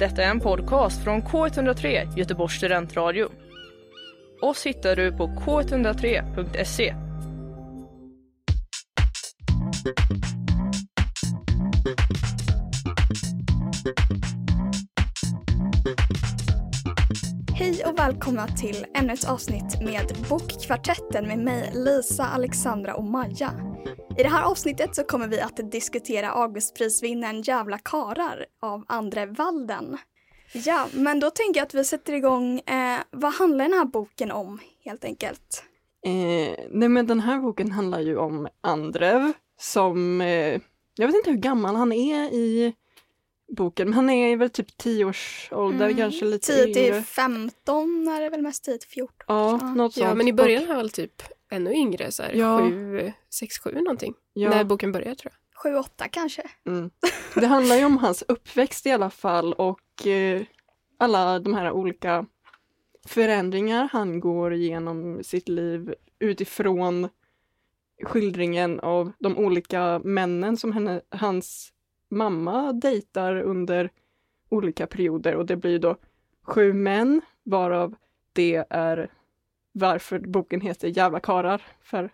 Detta är en podcast från K103, Göteborgs studentradio. Oss hittar du på k103.se. Hej och välkomna till ännu ett avsnitt med Bokkvartetten med mig Lisa, Alexandra och Maja. I det här avsnittet så kommer vi att diskutera Augustprisvinnaren Jävla karar av Andre Walden. Ja, men då tänker jag att vi sätter igång. Eh, vad handlar den här boken om helt enkelt? Eh, nej men den här boken handlar ju om Andrev som, eh, jag vet inte hur gammal han är i boken, men han är väl typ 10 års ålder, Mm, kanske lite 10 till yngre. 15 är det väl mest 10 till 14. Ja, Ja. något sånt. Ja, men i början är han väl typ ännu yngre, så här, Ja. sju, sex, sju någonting. ja, När boken börjar tror jag. 7-8 kanske. mm. Det handlar ju om hans uppväxt i alla fall och eh, alla de här olika förändringar han går igenom sitt liv utifrån skildringen av de olika männen som henne, hans mamma dejtar under olika perioder och det blir då sju män varav det är varför boken heter Jävla karar för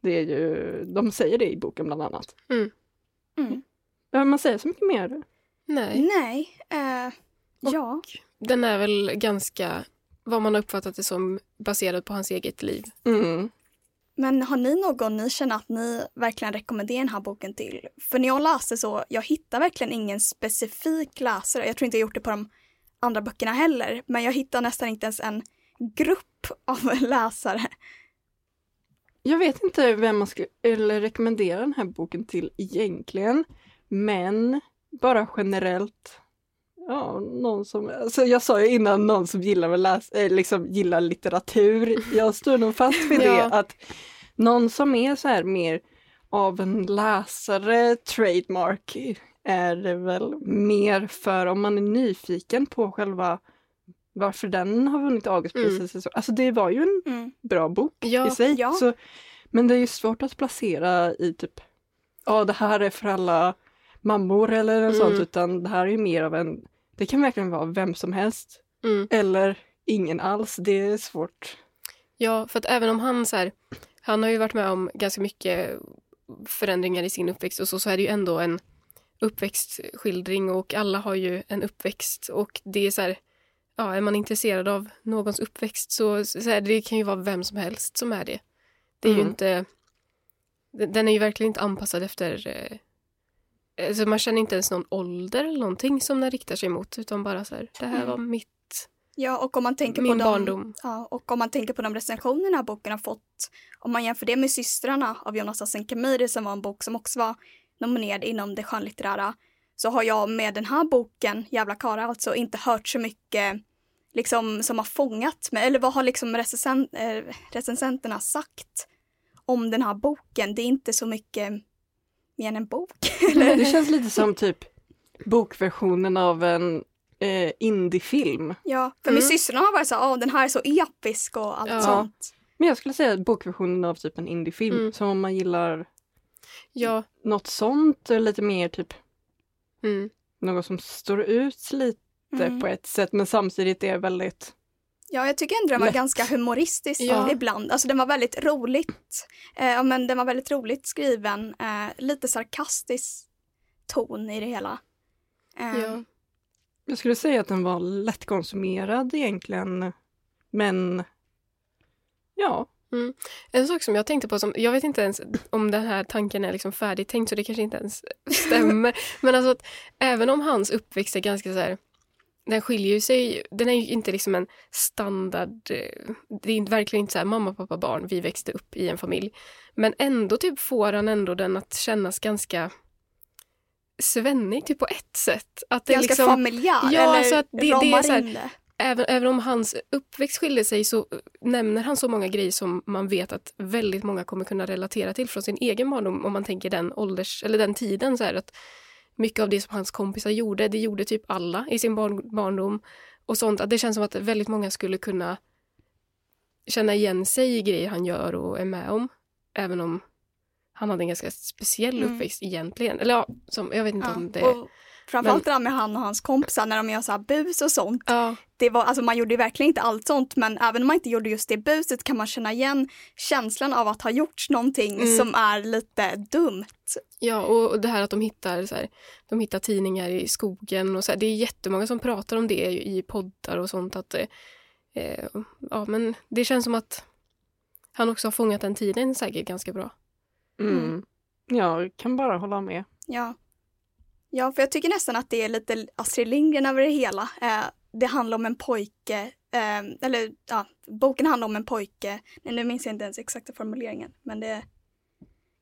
det är ju, de säger det i boken bland annat. Mm. Behöver man säga så mycket mer? Nej. Nej, Och- ja. Den är väl ganska, vad man har uppfattat det som, baserad på hans eget liv. Mm. Men har ni någon ni känner att ni verkligen rekommenderar den här boken till? För när jag läste så, jag hittar verkligen ingen specifik läsare. Jag tror inte jag gjort det på de andra böckerna heller. Men jag hittar nästan inte ens en grupp av läsare. Jag vet inte vem man ska eller rekommendera den här boken till egentligen. Men bara generellt. Ja, någon som, alltså jag sa ju innan någon som gillar, att läsa, eh, liksom gillar litteratur. Jag står nog fast vid det Ja. att någon som är så här mer av en läsare, trademark, är det väl mer för om man är nyfiken på själva varför den har vunnit Augustpriset. så Alltså det var ju en Mm. bra bok Ja, i sig. ja. Så, men det är ju svårt att placera i typ, ja det här är för alla mammor eller något Mm. sånt, utan det här är ju mer av en, det kan verkligen vara vem som helst. Mm. Eller ingen alls, det är svårt. Ja, för att även om han så här, han har ju varit med om ganska mycket förändringar i sin uppväxt och så, så är det ju ändå en uppväxtskildring och alla har ju en uppväxt och det är så här, ja, är man intresserad av någons uppväxt så, så här, det kan ju vara vem som helst som är det. Det är ju Mm. inte, den är ju verkligen inte anpassad efter, eh, alltså man känner inte ens någon ålder eller någonting som den riktar sig mot utan bara så här, det här Mm. var mitt, Ja, och om man tänker min på de, barndom. Ja, och om man tänker på de recensioner den här boken har fått, om man jämför det med Systrarna av Jonas Khemiri som var en bok som också var nominerad inom det skönlitterära, så har jag med den här boken, Jävla Kara, alltså inte hört så mycket liksom som har fångat mig, eller vad har liksom recensent, eh, recensenterna sagt om den här boken? Det är inte så mycket mer än en bok. Det känns lite som typ bokversionen av en eh, indiefilm. ja, för Mm. Systrarna har varit så här, åh den här är så episk och allt Ja. sånt. Men jag skulle säga bokversionen av typ en indiefilm, Mm. som om man gillar Ja, något sånt, eller lite mer typ mm. något som står ut lite Mm. på ett sätt, men samtidigt är väldigt Ja, jag tycker ändå den var Lätt. ganska humoristisk Ja. ibland. Alltså den var väldigt roligt. Eh, men den var väldigt roligt skriven. Eh, lite sarkastisk ton i det hela. Eh, ja. Jag skulle säga att den var lättkonsumerad egentligen. Men ja, En sak som jag tänkte på, som, jag vet inte ens om den här tanken är liksom färdigtänkt så det kanske inte ens stämmer. Men alltså att även om hans uppväxt är ganska så här, den skiljer ju sig, den är ju inte liksom en standard, eh, det är verkligen inte så här mamma, pappa, barn, vi växte upp i en familj. Men ändå typ får han ändå den att kännas ganska svennig typ på ett sätt. Att det är Ganska liksom, familjär, Ja, eller alltså att det- det är så här-. Även, även om hans uppväxt skiljer sig så nämner han så många grejer som man vet att väldigt många kommer kunna relatera till från sin egen barndom om man tänker den ålders eller den tiden så här att mycket av det som hans kompisar gjorde, det gjorde typ alla i sin barn, barndom och sånt. Att det känns som att väldigt många skulle kunna känna igen sig i grejer han gör och är med om. Även om han hade en ganska speciell Mm. uppväxt egentligen. Eller ja, som, jag vet inte Ja, om det... och Framförallt det där med han och hans kompisar när de gör så här bus och sånt. Ja, Det var, alltså man gjorde verkligen inte allt sånt men även om man inte gjorde just det buset kan man känna igen känslan av att ha gjort någonting Mm. som är lite dumt. ja och och det här att de hittar, så här, de hittar tidningar i skogen och så här, det är jättemånga som pratar om det i poddar och sånt. Att, eh, eh, ja, men det känns som att han också har fångat den tiden säkert ganska bra. Mm. Jag kan bara hålla med. Ja. Ja, för jag tycker nästan att det är lite Astrid Lindgren över det hela. Eh, det handlar om en pojke, eh, eller ja, boken handlar om en pojke. Nej, nu minns jag inte ens exakta formuleringen, men det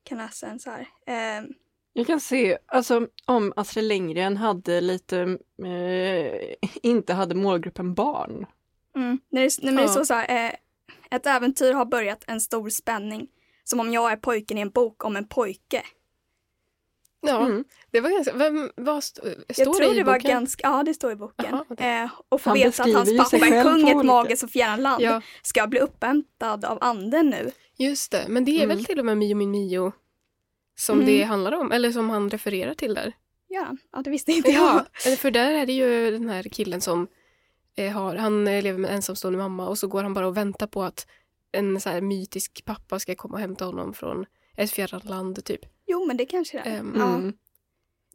kan läsa den så här. Eh, Jag kan se, alltså om Astrid Lindgren hade lite, eh, inte hade målgruppen barn. mm, när det, när det Ja. står så här, eh, ett äventyr har börjat en stor spänning. Som om jag är pojken i en bok om en pojke. Ja, Mm. det var ganska... Vem, vad st står jag tror det i det var boken? ganska, ja det står i boken. Jaha, okej. eh, och få Han veta att hans pappa är kung i ett magiskt och fjärran land. Ja, Ska bli upphämtad av anden nu. just det. Men det är väl Mm. till och med Mio min Mio som Mm. det handlar om, eller som han refererar till där. Ja, ja det visste inte jag. Ja, eller för där är det ju den här killen som eh, har, han eh, lever med en ensamstående mamma och så går han bara och väntar på att en så här mytisk pappa ska komma och hämta honom från ett fjärran land typ. Jo, men det kanske det är. Ehm, Ja. Mm.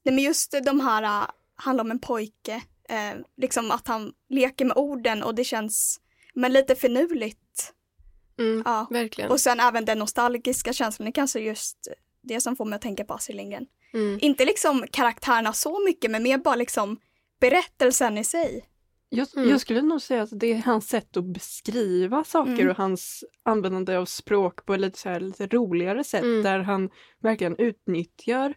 Nej, men just de här äh, handlar om en pojke, eh, liksom att han leker med orden och det känns men lite finurligt. Mm, Ja. Verkligen. Och sen även den nostalgiska känslan, det kanske just det som får mig att tänka på Astrid Lindgren. Mm. Inte liksom karaktärerna så mycket, men mer bara liksom berättelsen i sig. Jag, Mm. jag skulle nog säga att det är hans sätt att beskriva saker Mm. och hans användande av språk på ett lite, så här, lite roligare sätt Mm. där han verkligen utnyttjar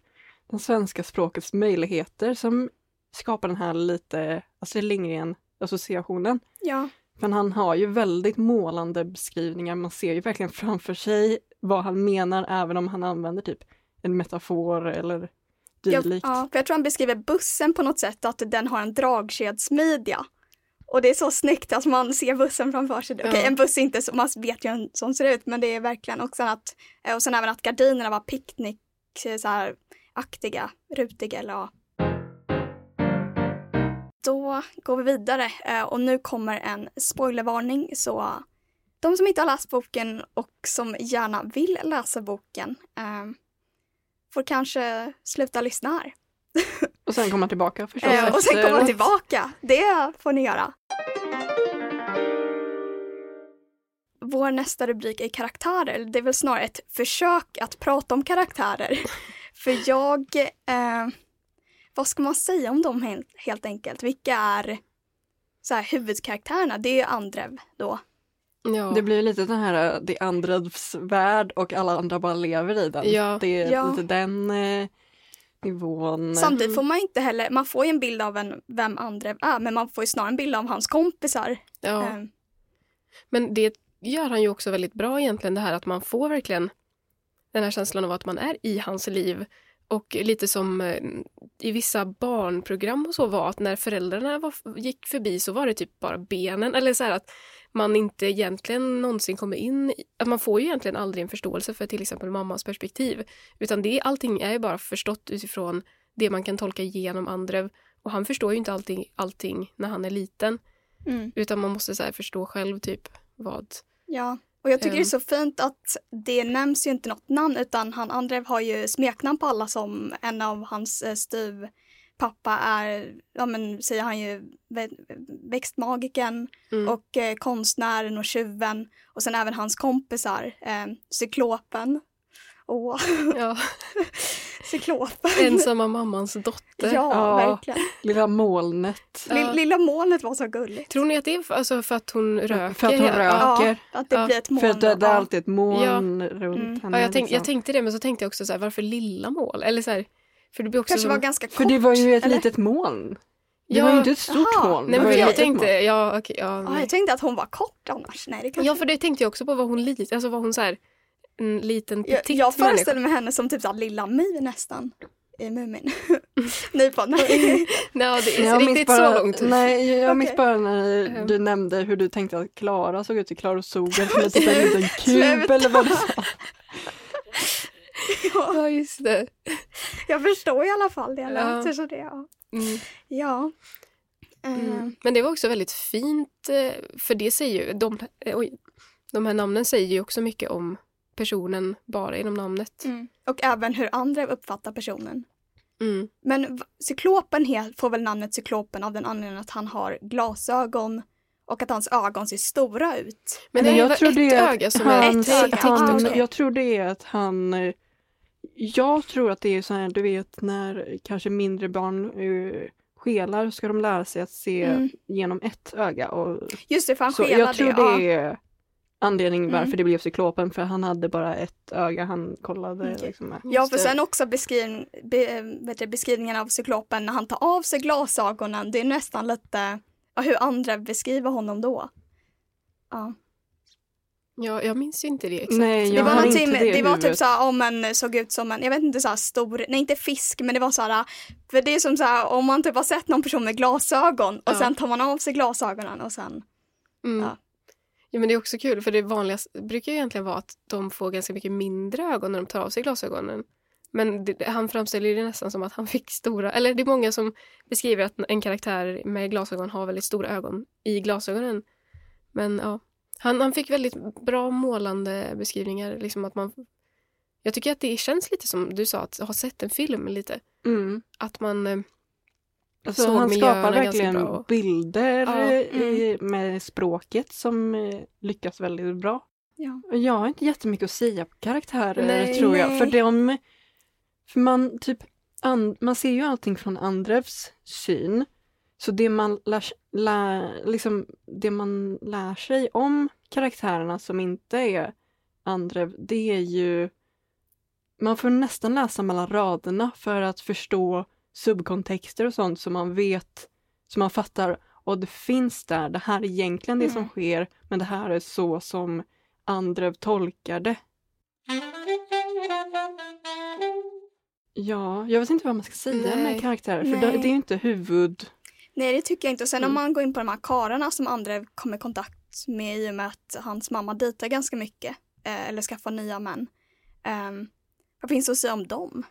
det svenska språkets möjligheter som skapar den här lite Astrid Lindgren-associationen. Ja, Men han har ju väldigt målande beskrivningar, man ser ju verkligen framför sig vad han menar även om han använder typ en metafor eller dylikt. ja, för jag tror han beskriver bussen på något sätt, att den har en dragkedsmidja. Och det är så snyggt att man ser bussen framför sig. Okej, Ja. en buss är inte så, man vet ju hur en sån ser ut, men det är verkligen också att, eh, och sen även att gardinerna var picknick, eh, så här aktiga, rutiga eller ja. Då går vi vidare eh, och nu kommer en spoilervarning så de som inte har läst boken och som gärna vill läsa boken eh, får kanske sluta lyssna här. Och sen komma tillbaka förstås. Eh, och sen komma tillbaka. Det får ni göra. Vår nästa rubrik är karaktärer. Det är väl snarare ett försök att prata om karaktärer. För jag, eh, vad ska man säga om dem helt, enkelt? Vilka är så här, huvudkaraktärerna? Det är ju Andrev då. Ja. Det blir lite den här det andras värld och alla andra bara lever i den. Ja. Det är Ja. lite den eh, nivån. Samtidigt får man inte heller, man får ju en bild av en, vem Andrev är, men man får ju snarare en bild av hans kompisar. ja. Eh, Men det gör han ju också väldigt bra egentligen, det här att man får verkligen den här känslan av att man är i hans liv. Och lite som eh, i vissa barnprogram och så var att när föräldrarna var, gick förbi så var det typ bara benen. Eller så här att man inte egentligen någonsin kommer in i, att man får ju egentligen aldrig en förståelse för till exempel mammas perspektiv. Utan det, allting är ju bara förstått utifrån det man kan tolka genom Andrev. Och han förstår ju inte allting, allting när han är liten. mm. Utan man måste så förstå själv typ vad Ja, och jag tycker det är så fint att det nämns ju inte något namn utan han Andrev har ju smeknamn på alla som en av hans eh, styv pappa är, ja men säger han ju, vä- växtmagiken Mm. och eh, konstnären och tjuven och sen även hans kompisar, eh, cyklopen. Åh, Ja, cyklopen. ensamma mammans dotter. Ja, Ja. verkligen. Lilla molnet. Ja. Lill- Lilla molnet var så gulligt. Tror ni att det är för, alltså för att hon röker? För att hon röker. Ja, att det Ja, blir ett moln. För att det, det är alltid ett moln runt Mm. henne. Ja, jag, tänk, liksom. jag tänkte det, men så tänkte jag också så här, varför lilla mål? Eller så här, för det blir också Kanske var ganska kort. För det var ju ett eller? litet moln. Det Ja. var ju inte ett stort moln. Nej, men jag tänkte, moln. ja, okej, ja, nej. jag tänkte att hon var kort annars. Nej, det kanske ja, för det tänkte jag också på, var hon liten, alltså var hon så här, en liten Jag, petit jag människa? föreställer mig henne som typ såhär lilla My nästan. I Mumin. Nej på nej. Nej, det är Jag riktigt bara, så långt. Nej, jag Okej. minns bara när Ehm. du nämnde hur du tänkte att Klara såg ut i Klara Sogen som en typ en liten kub eller vad du sa. ja, Ja, just det. jag förstår i alla fall det. Ja. Låter så det, ja. Mm. Ja. Eh, Mm. Men det var också väldigt fint, eh, för det säger ju, de, eh, oj, de här namnen säger ju också mycket om personen bara inom namnet. mm. Och även hur andra uppfattar personen. Mm. Men cyklopen får väl namnet cyklopen av den anledningen att han har glasögon och att hans ögon ser stora ut. Men det är jag tror ett det är öga som han, är Ett öga. okej. Jag tror det är att han Jag tror att det är så här, du vet när kanske mindre barn uh, skelar ska de lära sig att se Mm. genom ett öga. Och, Just det, för han så skelar jag tror det. ja. det är anledningen varför Mm. det blev cyklopen för han hade bara ett öga han kollade Okej. liksom med. Ja, för sen också beskriv, be, beskrivningen av cyklopen när han tar av sig glasögonen. Det är nästan lite ja, hur andra beskriver honom då. Ja. Ja, jag minns ju inte det exakt. Nej, Det var, någonting, inte med- det det var typ så här, om en såg ut som en, jag vet inte så här stor, nej inte fisk men det var så här, för det är som så här om man typ har sett någon person med glasögon och Ja. sen tar man av sig glasögonen och sen, Mm. Ja. Ja. men det är också kul för det vanligaste brukar ju egentligen vara att de får ganska mycket mindre ögon när de tar av sig glasögonen. Men det, han framställer ju det nästan som att han fick stora, eller det är många som beskriver att en karaktär med glasögon har väldigt stora ögon i glasögonen. Men ja, han, han fick väldigt bra målande beskrivningar. Liksom att man, jag tycker att det känns lite som du sa, att ha sett en film lite. Mm. Att man eh, Alltså, såg han skapar verkligen bilder Ja, eh, i, med språket som eh, lyckas väldigt bra. ja. Jag har inte jättemycket att säga på karaktärer Nej, tror jag. nej. För de, för man typ, an, man ser ju allting från Andrevs syn. Så det man lär, lär, liksom, det man lär sig om karaktärerna som inte är Andrev, det är ju man får nästan läsa mellan raderna för att förstå subkontexter och sånt som man vet, som man fattar, och det finns där, det här är egentligen det som Mm. sker, men det här är så som Andrev tolkar det. Ja, jag vet inte vad man ska säga Nej. med karaktärer, för det, det är inte huvud... Nej det tycker jag inte. Och sen Mm. om man går in på de här karlarna som andra kommer i kontakt med i och med att hans mamma dejtar ganska mycket. Eh, eller skaffar nya män. Um, vad finns det att säga om dem?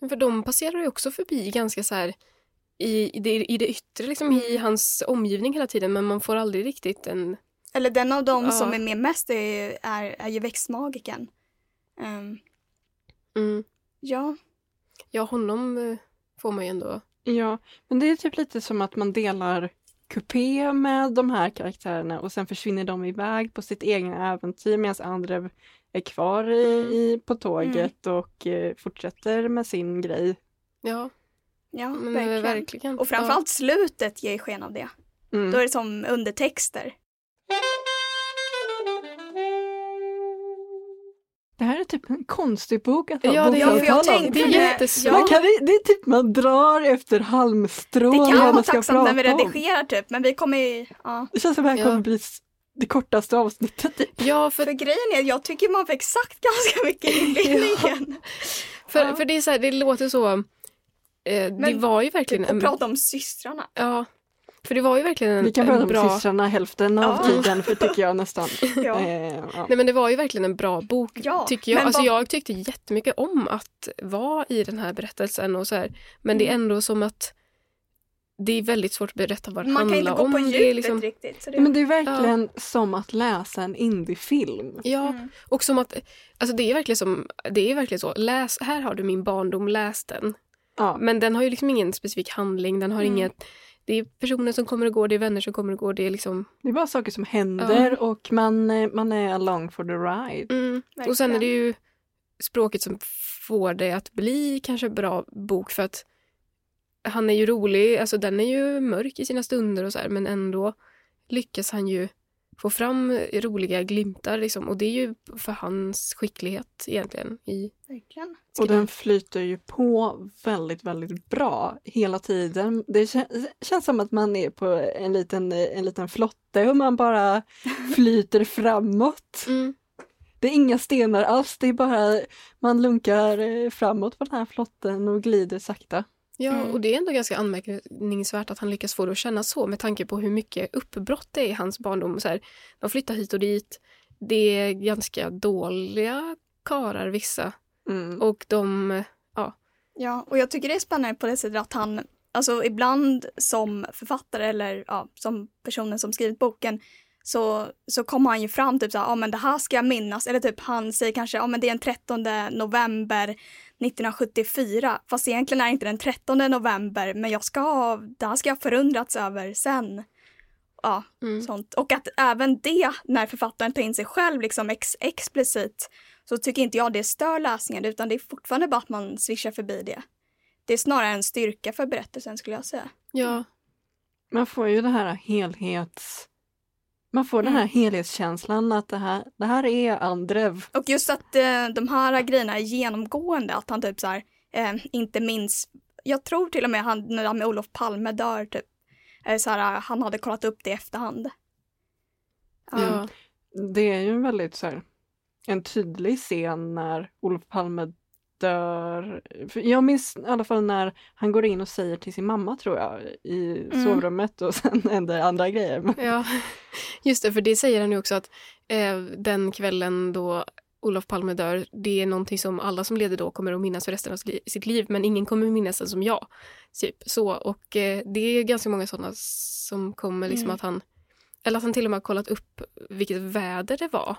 Men För de passerar ju också förbi ganska så här i, i, det, i det yttre, liksom Mm. i hans omgivning hela tiden men man får aldrig riktigt en... Eller den av dem Ja. som är med mest är, är, är ju växtmagiken. Ehm, Mm. ja, Ja, honom eh, får man ju ändå... Ja, men det är typ lite som att man delar kupé med de här karaktärerna och sen försvinner de iväg på sitt egna äventyr medan Andrev är kvar i, Mm. i, på tåget och eh, fortsätter med sin grej. Ja, ja men verkligen. verkligen. Och framförallt slutet ger sken av det. Mm. Då är det som undertexter. Det här är typ en konstig bok att ha Ja, det jag talat. tänkte Det är det. jättesvårt. Man kan, det är typ man drar efter halmstrån Det kan man vara tacksamt när vi om. redigerar typ, men vi kommer ju, ja. Det känns som att det här Ja. kommer bli det kortaste avsnittet. Typ. Ja, för, För grejen är, jag tycker man fick sagt ganska mycket i inledningen. för, Ja. för det är så här, det låter så... Eh, det Men var ju verkligen Typ, och en... prata om systrarna. Ja, för det var ju verkligen en, Vi kan prata om bra... systrarna hälften av Ja. tiden för tycker jag nästan. Ja. Eh, ja. Nej men det var ju verkligen en bra bok Ja, tycker jag. men Alltså vad- jag tyckte jättemycket om att vara i den här berättelsen och så här. Men det är Mm. ändå som att det är väldigt svårt att berätta vad det Man kan handlar inte gå om. på det djupet är liksom, riktigt. Så det, Men det är verkligen som att läsa en indiefilm. ja, Mm. och som att, alltså det är verkligen som, det är verkligen så, läs, här har du min barndom, läs den. Ja. Men den har ju liksom ingen specifik handling, den har Mm. inget, det är personer som kommer och går, det är vänner som kommer och går, det är liksom, Det är bara saker som händer och man, man är along for the ride. mm. och sen är det ju språket som får det att bli kanske bra bok för att han är ju rolig, alltså den är ju mörk i sina stunder och så här, men ändå lyckas han ju få fram roliga glimtar liksom, och det är ju för hans skicklighet egentligen i Verkligen. Och den flyter ju på väldigt, väldigt bra hela tiden. Det kän- känns som att man är på en liten, en liten flotte och man bara flyter framåt. mm. Det är inga stenar alls, det är bara man lunkar eh, framåt på den här flotten och glider sakta. Ja, Mm. och det är ändå ganska anmärkningsvärt att han lyckas få det att kännas så med tanke på hur mycket uppbrott det är i hans barndom. Så här, de flyttar hit och dit. Det är ganska dåliga karar vissa. Mm. Och de... Ja, och jag tycker det är spännande på det sättet att han, alltså ibland som författare eller ja, som personen som skrivit boken så, så kommer han ju fram typ så ja men det här ska jag minnas. Eller typ han säger kanske, ja men det är den 13 november 1974. Fast egentligen är det inte den 13 november, men jag ska ha, det här ska jag förundrats över sen. Ja, Mm. sånt. Och att även det, när författaren tar in sig själv liksom ex explicit, så tycker inte jag det stör läsningen, utan det är fortfarande bara att man swishar förbi det. Det är snarare en styrka för berättelsen skulle jag säga. Ja, Man får ju det här helhets... Man får den här Mm. helhetskänslan att det här, det här är Andrev. Och just att eh, de här grejerna är genomgående, att han typ så här, eh, inte minns, jag tror till och med han, när han med Olof Palme dör, typ, eh, så här, han hade kollat upp det i efterhand. Ja. ja. Det är ju en väldigt så här, en tydlig scen när Olof Palme dör. För jag minns i alla fall när han går in och säger till sin mamma tror jag i Mm. sovrummet och sen händer andra grejer. Ja, just det, för det säger han ju också att eh, den kvällen då Olof Palme dör, det är någonting som alla som leder då kommer att minnas för resten av sitt li- sitt liv, men ingen kommer minnas den som jag. Typ så, och eh, det är ganska många sådana som kommer liksom Mm. att han, eller att han till och med har kollat upp vilket väder det var.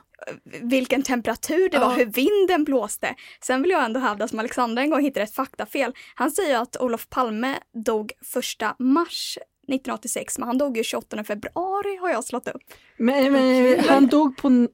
vilken temperatur det var, Ja. hur vinden blåste. Sen vill jag ändå hävda, som Alexandra en gång hittade ett faktafel. Han säger att Olof Palme dog första mars 1986, men han dog ju 28 februari har jag slått upp. Men, men han dog på, han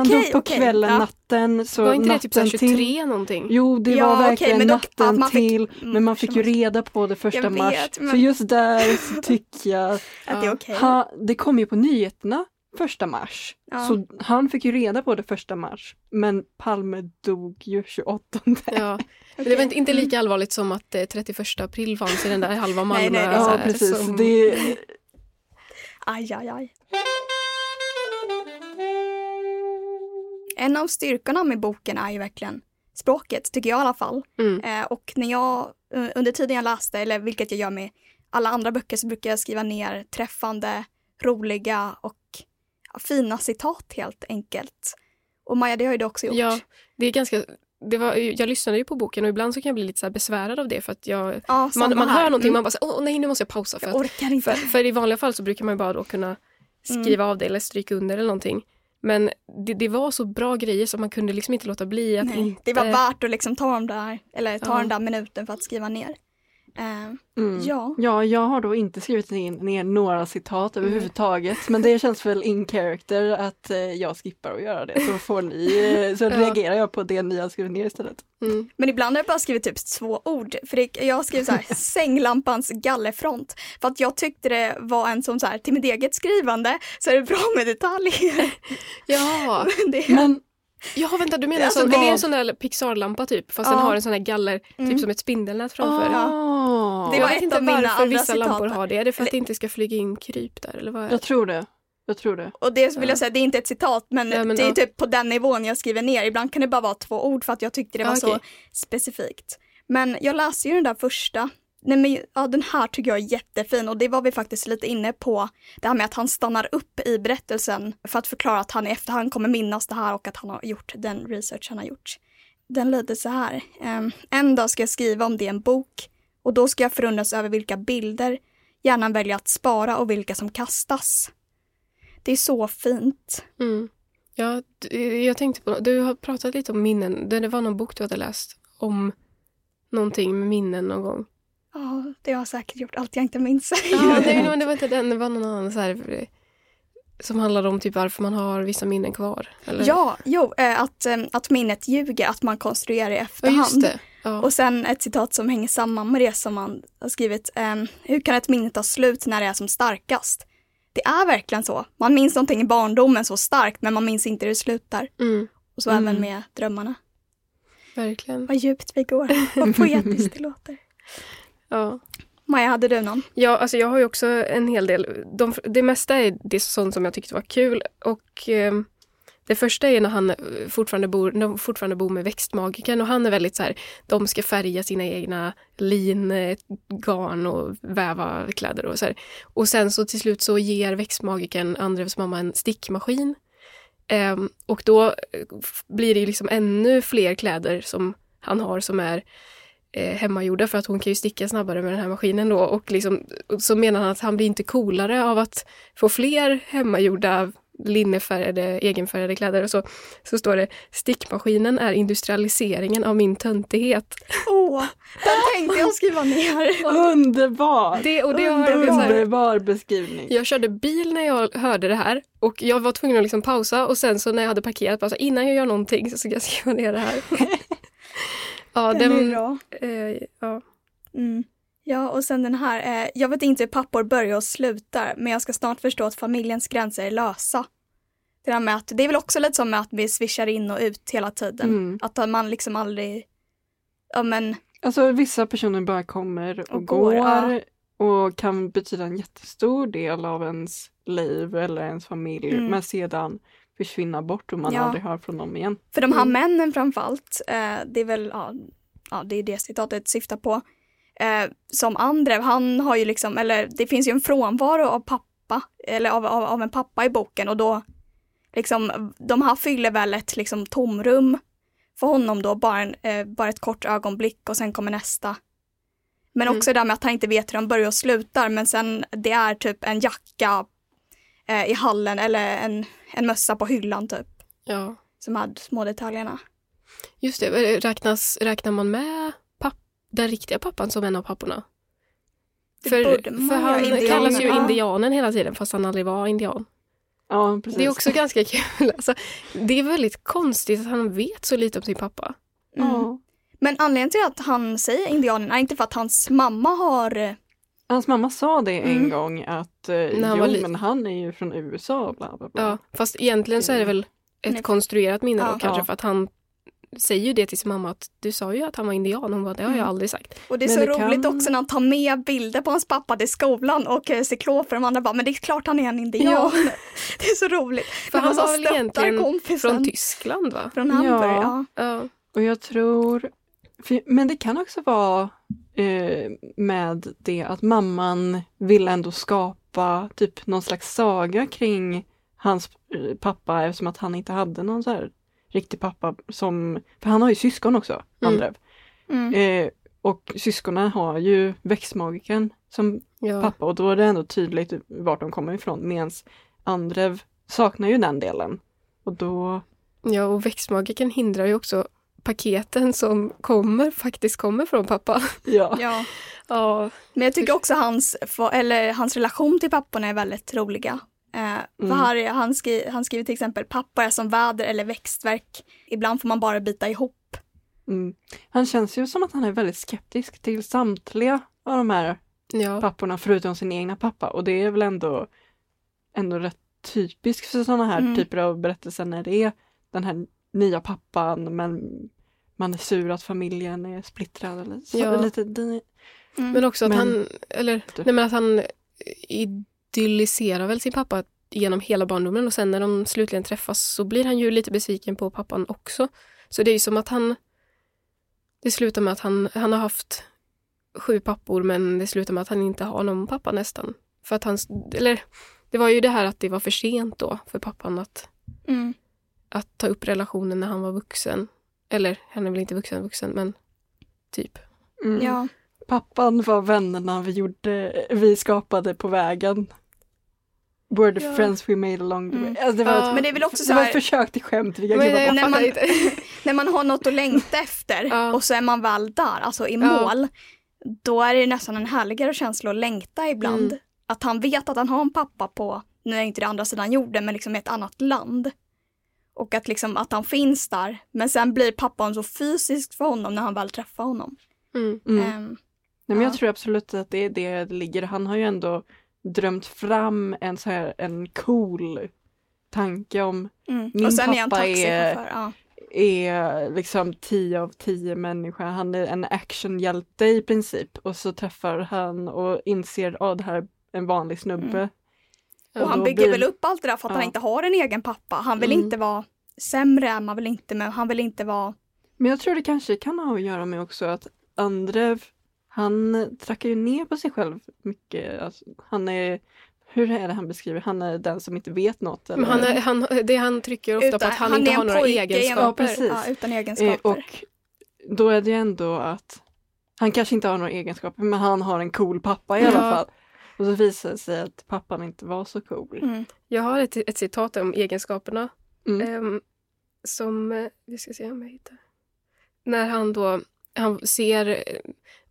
Okej, dog på okej, kvällen, ja. natten. Så var inte det typ så här till- 23 någonting? Jo, det Ja, var verkligen men då- natten fick- till, mm, men man fick ju reda på det första Jag mars. vet, men- Så just där så tycker jag, Att det är Ja. okej. ha, det kom ju på nyheterna första mars. Ja. Så han fick ju reda på det första mars. Men Palme dog ju 28. Ja, men det var inte, inte lika allvarligt som att eh, 31 april fanns i den där halva Malmö. Nej, nej, Ja, här, precis. som- Det, Aj, aj, aj. En av styrkorna med boken är ju verkligen språket, tycker jag i alla fall. Mm. Eh, och när jag, eh, under tiden jag läste, eller vilket jag gör med alla andra böcker, så brukar jag skriva ner träffande, roliga och fina citat helt enkelt. Och Maja, det har ju du också gjort. Ja, det är ganska... Det var, jag lyssnade ju på boken och ibland så kan jag bli lite så besvärad av det för att jag, Ja, man, man hör någonting Mm. man bara så, åh nej nu måste jag pausa för, Jag att, orkar inte. för, för i vanliga fall så brukar man ju bara då kunna skriva av det eller stryka under eller någonting. Men det, det var så bra grejer så man kunde liksom inte låta bli att Nej, inte... Det var värt att liksom ta de där, eller ta Ja. den där minuten för att skriva ner. Eh, mm. Ja. ja, jag har då inte skrivit ner några citat överhuvudtaget. Men det känns väl in character att eh, jag skippar att göra det. Så får ni, eh, så Ja. reagerar jag på det ni har skrivit ner istället. Mm. Men ibland har jag bara skrivit typ två ord. För det, jag har skrivit så här, sänglampans gallerfront. För att jag tyckte det var en som så här, till mitt eget skrivande så är det bra med detaljer. Ja, det, Men ja vänta du menar Alltså, så, det är en sån där Pixar-lampa typ fast den Ja. har en sån här galler, Mm. typ som ett spindelnät framför. Ah, Det jag var vet ett inte varför vissa citat. lampor har det. Är det för att det inte ska flyga in kryp där eller vad är det? jag tror det. Jag tror det. och det vill Ja. jag säga, det är inte ett citat men, Ja, men det är ja. typ på den nivån jag skriver ner. Ibland kan det bara vara två ord för att jag tyckte det var Ja, så specifikt. Men jag läste ju den där första. Nej men ja, den här tycker jag är jättefin och det var vi faktiskt lite inne på. Det här med att han stannar upp i berättelsen för att förklara att han i efterhand kommer minnas det här och att han har gjort den research han har gjort. Den lyder så här. Ehm, en dag ska jag skriva om det i en bok och då ska jag förundras över vilka bilder hjärnan väljer att spara och vilka som kastas. Det är så fint. Mm. Ja, jag tänkte på, du har pratat lite om minnen. Det var någon bok du hade läst om någonting med minnen någon gång. Ja, det har jag säkert gjort. Allt jag inte minns. Ja, nej, men det var inte den, det var någon annan så här, eh, som handlade om typ varför man har vissa minnen kvar. Eller? Ja, jo, eh, att, eh, att minnet ljuger, att man konstruerar i ja efterhand. det. Ja. Och sen ett citat som hänger samman med det som man har skrivit. ehm, hur kan ett minne ta slut när det är som starkast? Det är verkligen så. Man minns någonting i barndomen så starkt men man minns inte hur det slutar. Mm, Och så Mm. även med drömmarna. verkligen. Vad djupt vi går. Vad poetiskt det låter. Ja. Maja, hade du någon? Ja, alltså jag har ju också en hel del. De, det mesta är det sånt som jag tyckte var kul. Och eh, det första är när han eh, fortfarande bor, när de fortfarande bor med växtmagikern och han är väldigt så här, de ska färga sina egna lin, eh, garn och väva kläder och så här. Och sen så till slut så ger växtmagikern Andrevs mamma en stickmaskin. Ehm, och då eh, blir det ju liksom ännu fler kläder som han har som är eh, hemmagjorda för att hon kan ju sticka snabbare med den här maskinen då och liksom, så menar han att han blir inte coolare av att få fler hemmagjorda linnefärgade, egenfärgade kläder och så, så står det stickmaskinen är industrialiseringen av min töntighet. Åh, den tänkte jag skriva ner. Underbar! Det, och det var jag, Underbar beskrivning. jag körde bil när jag hörde det här och jag var tvungen att liksom pausa och sen så när jag hade parkerat, bara så, innan jag gör någonting så ska jag skriva ner det här. ja, Den är den, bra. eh, ja. Mm. Ja, och sen den här. Eh, jag vet inte hur pappor börjar och slutar, men jag ska snart förstå att familjens gränser är lösa. Det, där med att, det är väl också lite som med att vi swishar in och ut hela tiden. Mm. Att man liksom aldrig... Ja, men Alltså vissa personer bara kommer och, Och går, går, ja. och kan betyda en jättestor del av ens liv eller ens familj Mm. men sedan försvinna bort och man Ja. aldrig hör från dem igen. För de här Mm. männen framförallt, eh, det är väl, ja, ja det är det citatet syftar på. Eh, som Andrev, han har ju liksom, eller det finns ju en frånvaro av pappa, eller av, av, av en pappa i boken och då liksom, de här fyller väl ett liksom tomrum för honom då, bara, en, eh, bara ett kort ögonblick och sen kommer nästa. Men Mm. också det där med att han inte vet hur de börjar och slutar men sen det är typ en jacka eh, i hallen eller en, en mössa på hyllan typ. ja. Som är små detaljerna. Just det, räknas, räknar man med papp, den riktiga pappan som en av papporna? Det För, för han Indianen, kallas ju indianen hela tiden fast han aldrig var indian. Ja, precis. Det är också ganska kul. Alltså, det är väldigt konstigt att han vet så lite om sin pappa. Mm. Ja. Men anledningen till att han säger indianen är inte för att hans mamma har... Hans mamma sa det en Mm. gång att eh, han jo men han är ju från USA bla bla bla. Ja, fast egentligen så är det väl ett Nej. konstruerat minne då Ja. kanske Ja. för att han säger ju det till sin mamma att du sa ju att han var indian. Hon bara, det har jag Mm. aldrig sagt. Och det är Men så det kan- roligt också när han tar med bilder på hans pappa till skolan och eh, cykloper. De andra bara, men det är klart han är en indian. Ja. det är så roligt. För han så var väl egentligen kompisen från Tyskland va? Från Hamburg, Ja. ja. Ja. Och jag tror, för, men det kan också vara eh, med det att mamman vill ändå skapa typ någon slags saga kring hans eh, pappa eftersom att han inte hade någon så här riktig pappa som, för han har ju syskon också, Mm. Andrev. Mm. Eh, och syskonen har ju växtmagikern som Ja. pappa och då är det ändå tydligt vart de kommer ifrån medan Andrev saknar ju den delen. Och då, ja, och växtmagikern hindrar ju också paketen som kommer, faktiskt kommer från pappa. ja. ja. Ja, Men jag tycker också hans, eller, hans relation till papporna är väldigt roliga. Eh, Mm. är- han, skri, han skriver till exempel pappa är som väder eller växtverk. Ibland får man bara bita ihop. Mm. Han känns ju som att han är väldigt skeptisk till samtliga av de här ja. papporna förutom sin egna pappa och det är väl ändå, ändå rätt typiskt för sådana här Mm. typer av berättelser när det är den här nya pappan men man är sur att familjen är splittrad eller så. Ja. Lite, Mm. Men också att Men- han, eller, nej men att han idylliserar väl sin pappa genom hela barndomen och sen när de slutligen träffas så blir han ju lite besviken på pappan också. Så det är ju som att han, det slutar med att han, han har haft sju pappor men det slutar med att han inte har någon pappa nästan. För att han, eller det var ju det här att det var för sent då för pappan att, Mm. att ta upp relationen när han var vuxen. Eller han är väl inte vuxen vuxen men typ. mm. Ja. Pappan var vännerna vi gjorde, vi skapade på vägen. Were the Ja. friends we made along the way. Mm. Alltså det var, Ja. ett, Men det är väl också så det var ett här, försök till skämt. Vi kan Men bort. när man- när man har något att längta efter Ja. och så är man väl där, alltså i mål, då är det nästan en härligare känsla att längta ibland. Mm. Att han vet att han har en pappa på, nu är inte det andra sidan jorden, men liksom i ett annat land. Och att liksom att han finns där, men sen blir pappan så fysiskt för honom när han väl träffar honom. Mm. Mm. Ehm, Nej, men jag Ja. tror absolut att det är det det ligger. Han har ju ändå drömt fram en så här en cool tanke om mm. Min och sen är han pappa är- taxichaufför. Ja. är liksom 10 av 10 människor. Han är en actionhjälte i princip och så träffar han och inser att det här är en vanlig snubbe. Och han bygger blir- väl upp allt det där för att han Ja. inte har en egen pappa. Han vill Mm. inte vara sämre, man vill inte, men han vill inte vara Men jag tror det kanske kan ha att göra med också att Andrev, han trackar ju ner på sig själv mycket. Alltså, han är, hur är det han beskriver, han är den som inte vet något. Eller? Men han, är, han, det han trycker ofta på att han, inte är har några egenskaper. Ja, precis. Ja, utan Eh, egenskaper. och då är det ju ändå att han kanske inte har några egenskaper men han har en cool pappa i alla fall. Och så visar det sig att pappan inte var så cool. Mm. Jag har ett, ett citat om egenskaperna. Mm. Ehm, som, eh, vi ska se om jag hittar. När han då, han ser, eh,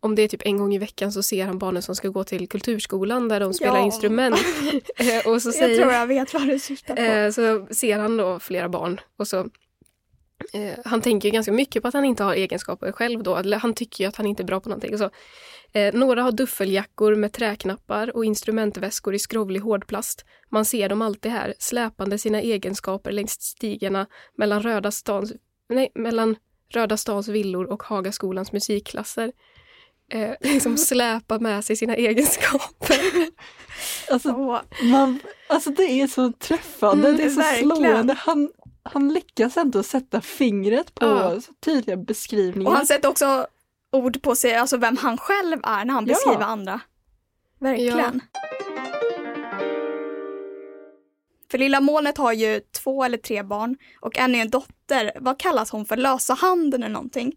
om det är typ en gång i veckan så ser han barnen som ska gå till kulturskolan där de spelar Ja. instrument. Eh, och så Jag säger, tror jag vet vad du syftar på. Eh, så ser han då flera barn och så eh, han tänker ju ganska mycket på att han inte har egenskaper själv då. Han tycker ju att han inte är bra på någonting. Och så, eh, några har duffeljackor med träknappar och instrumentväskor i skrovlig hårdplast. Man ser dem alltid här, släpande sina egenskaper längs stigarna mellan Röda stans, nej, mellan Röda stans villor och Hagaskolans musikklasser. Eh, liksom släpa med sig sina egenskaper. Alltså, man, alltså det är så träffande, Mm, det är så verkligen. slående. Han, han lyckas ändå sätta fingret på Ja. så tydliga beskrivningar. Och han sätter också ord på sig, alltså vem han själv är när han Ja. beskriver andra. Verkligen. För lilla molnet har ju två eller tre barn och en är en dotter. Vad kallas hon för? Lösa handen eller någonting?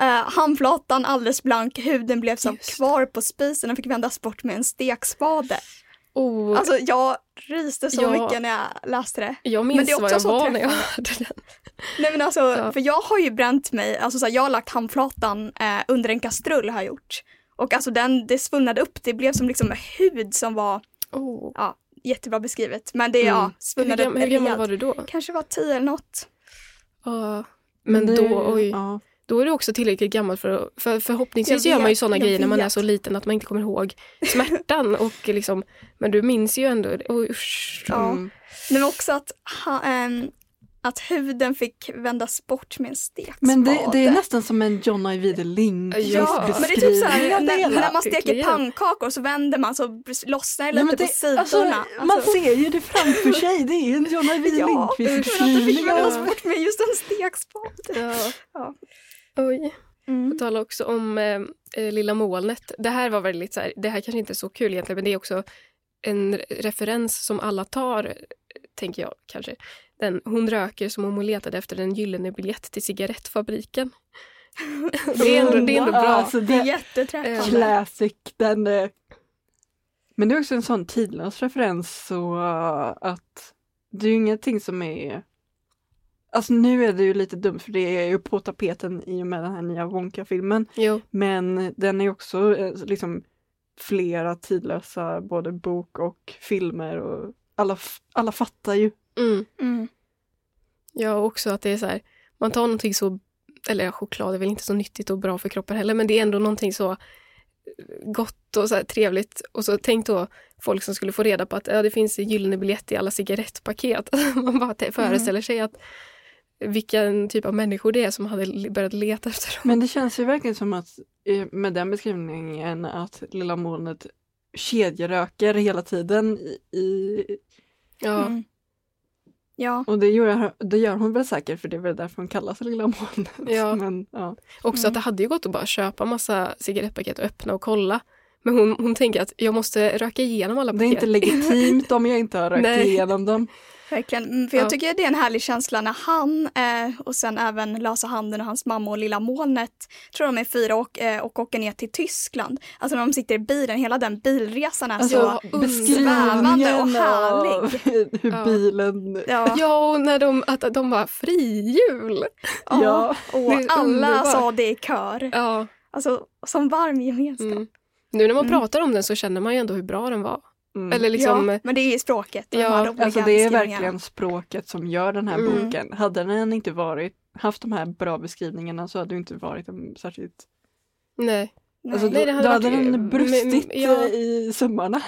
Uh, handflatan alldeles blank, huden blev som Just. kvar på spisen och fick vändas bort med en stekspade. Oh, Alltså jag ryste så Ja. mycket när jag läste det. jag men minns det är vad också jag så var när jag träffande. hörde den. Nej men alltså, Ja. för jag har ju bränt mig, alltså så här, jag har lagt handflatan eh, under en kastrull har jag gjort. Och alltså den, det svullnade upp, det blev som liksom hud som var Oh. ja, jättebra beskrivet. Men det, Mm. ja, Hur, svullnade gam, upp hur gammal var du då? Kanske var tio eller något. Ja, men då, oj, Ja. Då är du också tillräckligt gammal för att, för förhoppningsvis Jag gör man ju vet, sådana grejer när man är vet. så liten att man inte kommer ihåg smärtan och liksom, men du minns ju ändå, oj, usch. Ja. Mm. Men också att, ha, ehm, att huden fick vändas bort med en stekspade. Men det, det är nästan som en John Ajvide Lindqvist Ja, men det är typ så här, det när, när man steker pannkakor så vänder man så lossnar det Nej, lite men på det, sidorna. alltså, man ser ju det framför sig, det är en John Ajvide Ja, Lindqvist men att det fick vändas bort med just en stekspade. Ja. Ja. Oj. Mm. Jag talar också om eh, eh, Lilla molnet. Det här var väldigt så här, det här kanske inte är så kul egentligen, men det är också en referens som alla tar, eh, tänker jag kanske. Den, hon röker som om hon letade efter en gyllene biljett till cigarettfabriken. det, är ändå, det är ändå bra. Alltså, Det är det, jätteträffande. classic, den... eh, Men det är också en sån tidlös referens så att det är ju ingenting som är... Alltså nu är det ju lite dumt för det är ju på tapeten i och med den här nya Wonka-filmen. Jo, Men den är också eh, liksom flera tidlösa både bok och filmer och alla, alla fattar ju. mm. Mm. Ja, också att det är så här, man tar någonting så, eller choklad är väl inte så nyttigt och bra för kroppen heller, men det är ändå någonting så gott och så här trevligt. Och så tänk då folk som skulle få reda på att ja, det finns en gyllene biljett i alla cigarettpaket. man bara föreställer sig att vilken typ av människor det är som hade börjat leta efter dem. Men det känns ju verkligen som att eh, med den beskrivningen att lilla molnet kedjeröker hela tiden i, i Ja, Mm. Ja, och det gör, det gör hon väl säkert för det är väl därför hon kallas lilla molnet. Ja. Men, ja. också att det hade ju gått att bara köpa massa cigarettpaket och öppna och kolla. Men hon, hon tänker att jag måste röka igenom alla Det är paket. inte legitimt om jag inte har rökt igenom dem. Verkligen. Mm, För jag Ja. tycker det är en härlig känsla när han eh, och sen även Lösa handen och hans mamma och lilla molnet, tror de är fyra och, eh, och åker ner till Tyskland. Alltså när de sitter i bilen, hela den bilresan är Alltså så... beskrivningen och härlig. hur Ja. bilen... Ja, Ja, och när de, att de var frihjul. Ja. och Det är alla sa det i kör. Ja. Alltså som varm gemenskap. Mm. Nu när man Mm. pratar om den så känner man ju ändå hur bra den var. Mm. Eller liksom, ja, men det är språket. de Ja, Alltså det är verkligen språket som gör den här Mm. boken. Hade den inte varit, haft de här bra beskrivningarna så hade det inte varit en särskilt... nej. Alltså, Nej, då, hade då hade varit- den brustit men- ja. i sömmarna.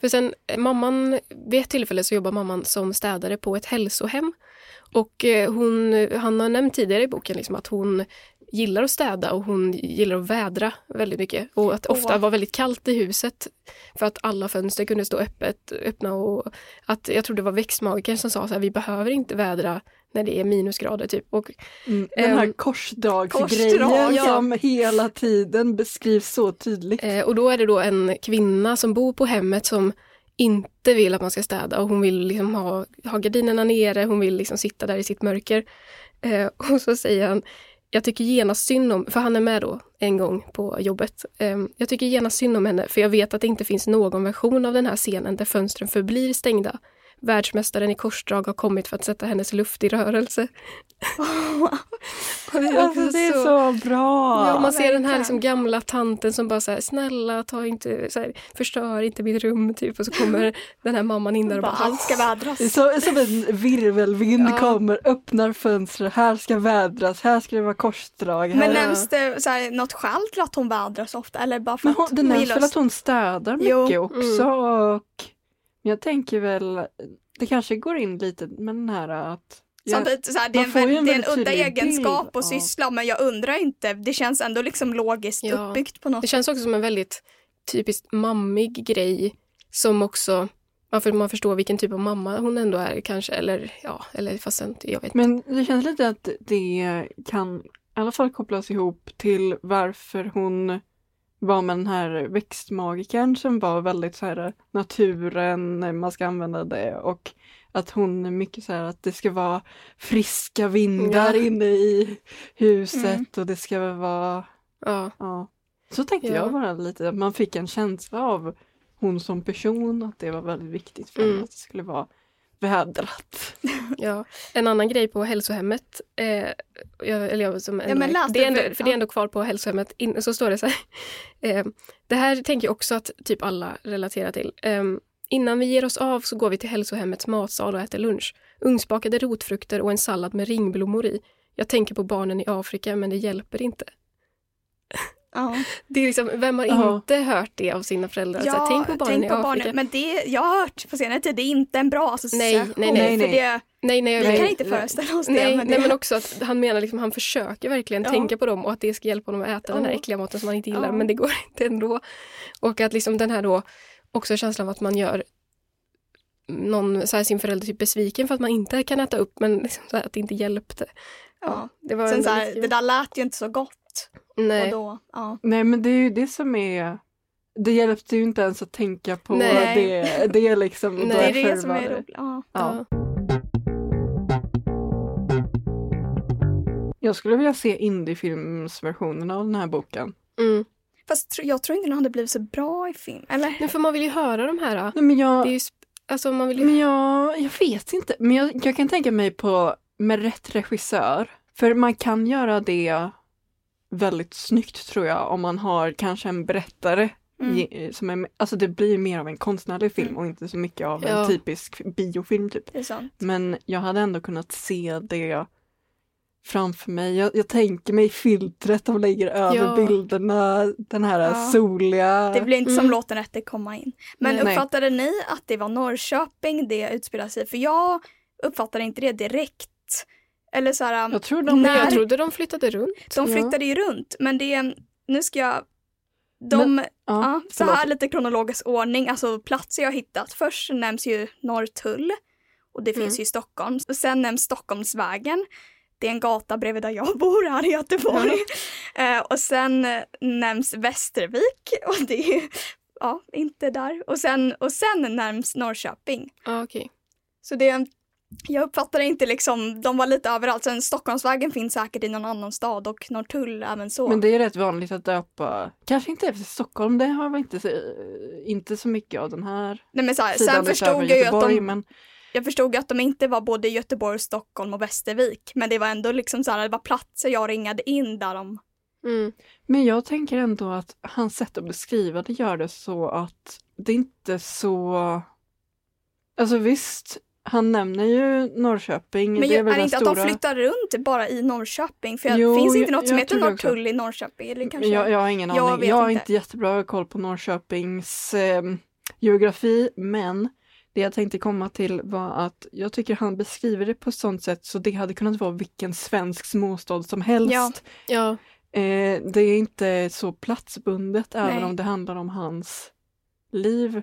För sen, eh, mamman, vid ett tillfälle så jobbar mamman som städare på ett hälsohem. Och eh, hon, han har nämnt tidigare i boken liksom att hon gillar att städa och hon gillar att vädra väldigt mycket. Och att ofta Åh. var väldigt kallt i huset för att alla fönster kunde stå öppet, öppna och att jag tror det var växtmagikern som sa så här, vi behöver inte vädra när det är minusgrader typ. Och Mm. Den här Ehm, korsdragsgrejen korsdrag, ja. som hela tiden beskrivs så tydligt. Eh, och då är det då en kvinna som bor på hemmet som inte vill att man ska städa och hon vill liksom ha, ha gardinerna nere, hon vill liksom sitta där i sitt mörker. Eh, och så säger han, jag tycker genast synd om, för han är med då en gång på jobbet. Eh, jag tycker genast synd om henne för jag vet att det inte finns någon version av den här scenen där fönstren förblir stängda. Världsmästaren i korsdrag har kommit för att sätta hennes luft i rörelse. Och det är, Alltså, det är så bra! Ja, man ser den här liksom gamla tanten som bara här, snälla ta inte, så här, förstör inte mitt rum typ. Och så kommer den här mamman in där och bara, Bara, allt ska vädras. Det så, som en virvelvind Ja. kommer, öppnar fönstret, här ska vädras, här ska det vara korsdrag. Här. Men nämns det så här, något skäl till att hon vädras ofta? Eller bara för Men att hon, det hon nämns väl att- att hon städar Jo. mycket också och jag tänker väl, det kanske går in lite med den här att jag, Samtidigt, så här, det, är en, en det är en väldigt udda egenskap att av- syssla men jag undrar inte, det känns ändå liksom logiskt Ja. uppbyggt på något Det känns också som en väldigt typiskt mammig grej som också man, för, man förstår vilken typ av mamma hon ändå är kanske. Eller ja, eller fast inte, jag vet. Men det känns lite att det kan i alla fall kopplas ihop till varför hon var med den här växtmagikern som var väldigt så här naturen, man ska använda det och att hon är mycket så här att det ska vara friska vindar Ja. inne i huset Mm. och det ska vara, Ja, ja. Så tänkte Ja. jag bara lite, att man fick en känsla av hon som person, att det var väldigt viktigt för Mm. att det skulle vara vädrat. ja. En annan grej på hälsohemmet, eh, jag, eller jag, som ändå, men läs det är ändå, för- för det är ja. ändå kvar på hälsohemmet, in, så står det så här. Eh, det här tänker jag också att typ alla relaterar till. Eh, innan vi ger oss av så går vi till hälsohemmets matsal och äter lunch. Ugnsbakade rotfrukter och en sallad med ringblommor i. Jag tänker på barnen i Afrika men det hjälper inte. Ja. Det är liksom, vem har Ja. inte hört det av sina föräldrar? så här, tänk på barnen i Afrika. Men det jag har hört på senare tid, det är inte en bra association. Nej, nej, nej. För det, Nej, nej, vi jag, kan inte föreställa oss det. Nej, men nej det, men också att han menar liksom, han försöker verkligen Ja. tänka på dem och att det ska hjälpa honom att äta den här Ja. äckliga maten som han inte gillar, Ja. men det går inte ändå. Och att liksom den här då, också känslan av att man gör någon, så här, sin förälder typ besviken för att man inte kan äta upp, men liksom så här, att det inte hjälpte. ja. Det var Sen så här, det där lät ju inte så gott. Nej. Och då, ja. Nej men det är ju det som är Det hjälpte ju inte ens att tänka på Nej. det. Det är liksom Nej. Det är det som är roligt. Ja. Ja. Ja. Jag skulle vilja se indiefilmsversionen av den här boken. Mm. Fast jag tror inte den hade blivit så bra i film. Eller? Men för man vill ju höra de här. Nej, men jag, Det är ju, sp- alltså man vill ju... men jag, jag vet inte. Men jag, jag kan tänka mig på med rätt regissör. För man kan göra det väldigt snyggt tror jag om man har kanske en berättare Mm. som är, alltså det blir mer av en konstnärlig film Mm. och inte så mycket av Ja. en typisk biofilm typ. Men jag hade ändå kunnat se det framför mig. Jag, jag tänker mig filtret de lägger över Ja. bilderna, den här Ja. soliga... Det blir inte som Mm. låten rätte komma in. Men Nej. uppfattade ni att det var Norrköping det utspelar sig? För jag uppfattade inte det direkt. Eller så här, Jag tror de när- Jag trodde de flyttade runt. de ja. flyttade ju runt. Men det, nu ska jag de, Ja, ja, så här lite kronologisk ordning, alltså platser jag har hittat. Först nämns ju Norrtull och det Mm. finns ju i Stockholm. Och sen nämns Stockholmsvägen. Det är en gata bredvid där jag bor här i Göteborg. Eh, och sen eh, nämns Västervik och det är ja, inte där. Och sen, och sen nämns Norrköping. Ja, okej. Så det, jag uppfattar det inte liksom, de var lite överallt. Sen Stockholmsvägen finns säkert i någon annan stad och Norrtull även så. Men det är rätt vanligt att döpa, kanske inte efter Stockholm, det har vi inte, så- inte så mycket av den här Nej, men så här, sidan sen förstod jag ju att Göteborg, de, men jag förstod ju att de inte var både Göteborg, Stockholm och Västervik. Men det var ändå liksom så här, det var platser jag ringade in där de, Mm. Men jag tänker ändå att hans sätt att beskriva det gör det så att det inte är så... Alltså visst, han nämner ju Norrköping. men det är väl är det inte stora... att de flyttar runt bara i Norrköping? För Jo, finns inte jag- något som jag heter. Norrtull i Norrköping? Eller kanske? Jag, jag har ingen Jag aning. Jag har inte. jättebra koll på Norrköpings eh, geografi, men det jag tänkte komma till var att jag tycker han beskriver det på ett sånt sätt så det hade kunnat vara vilken svensk småstad som helst. Ja. Ja, Eh, det är inte så platsbundet även Nej. om det handlar om hans liv,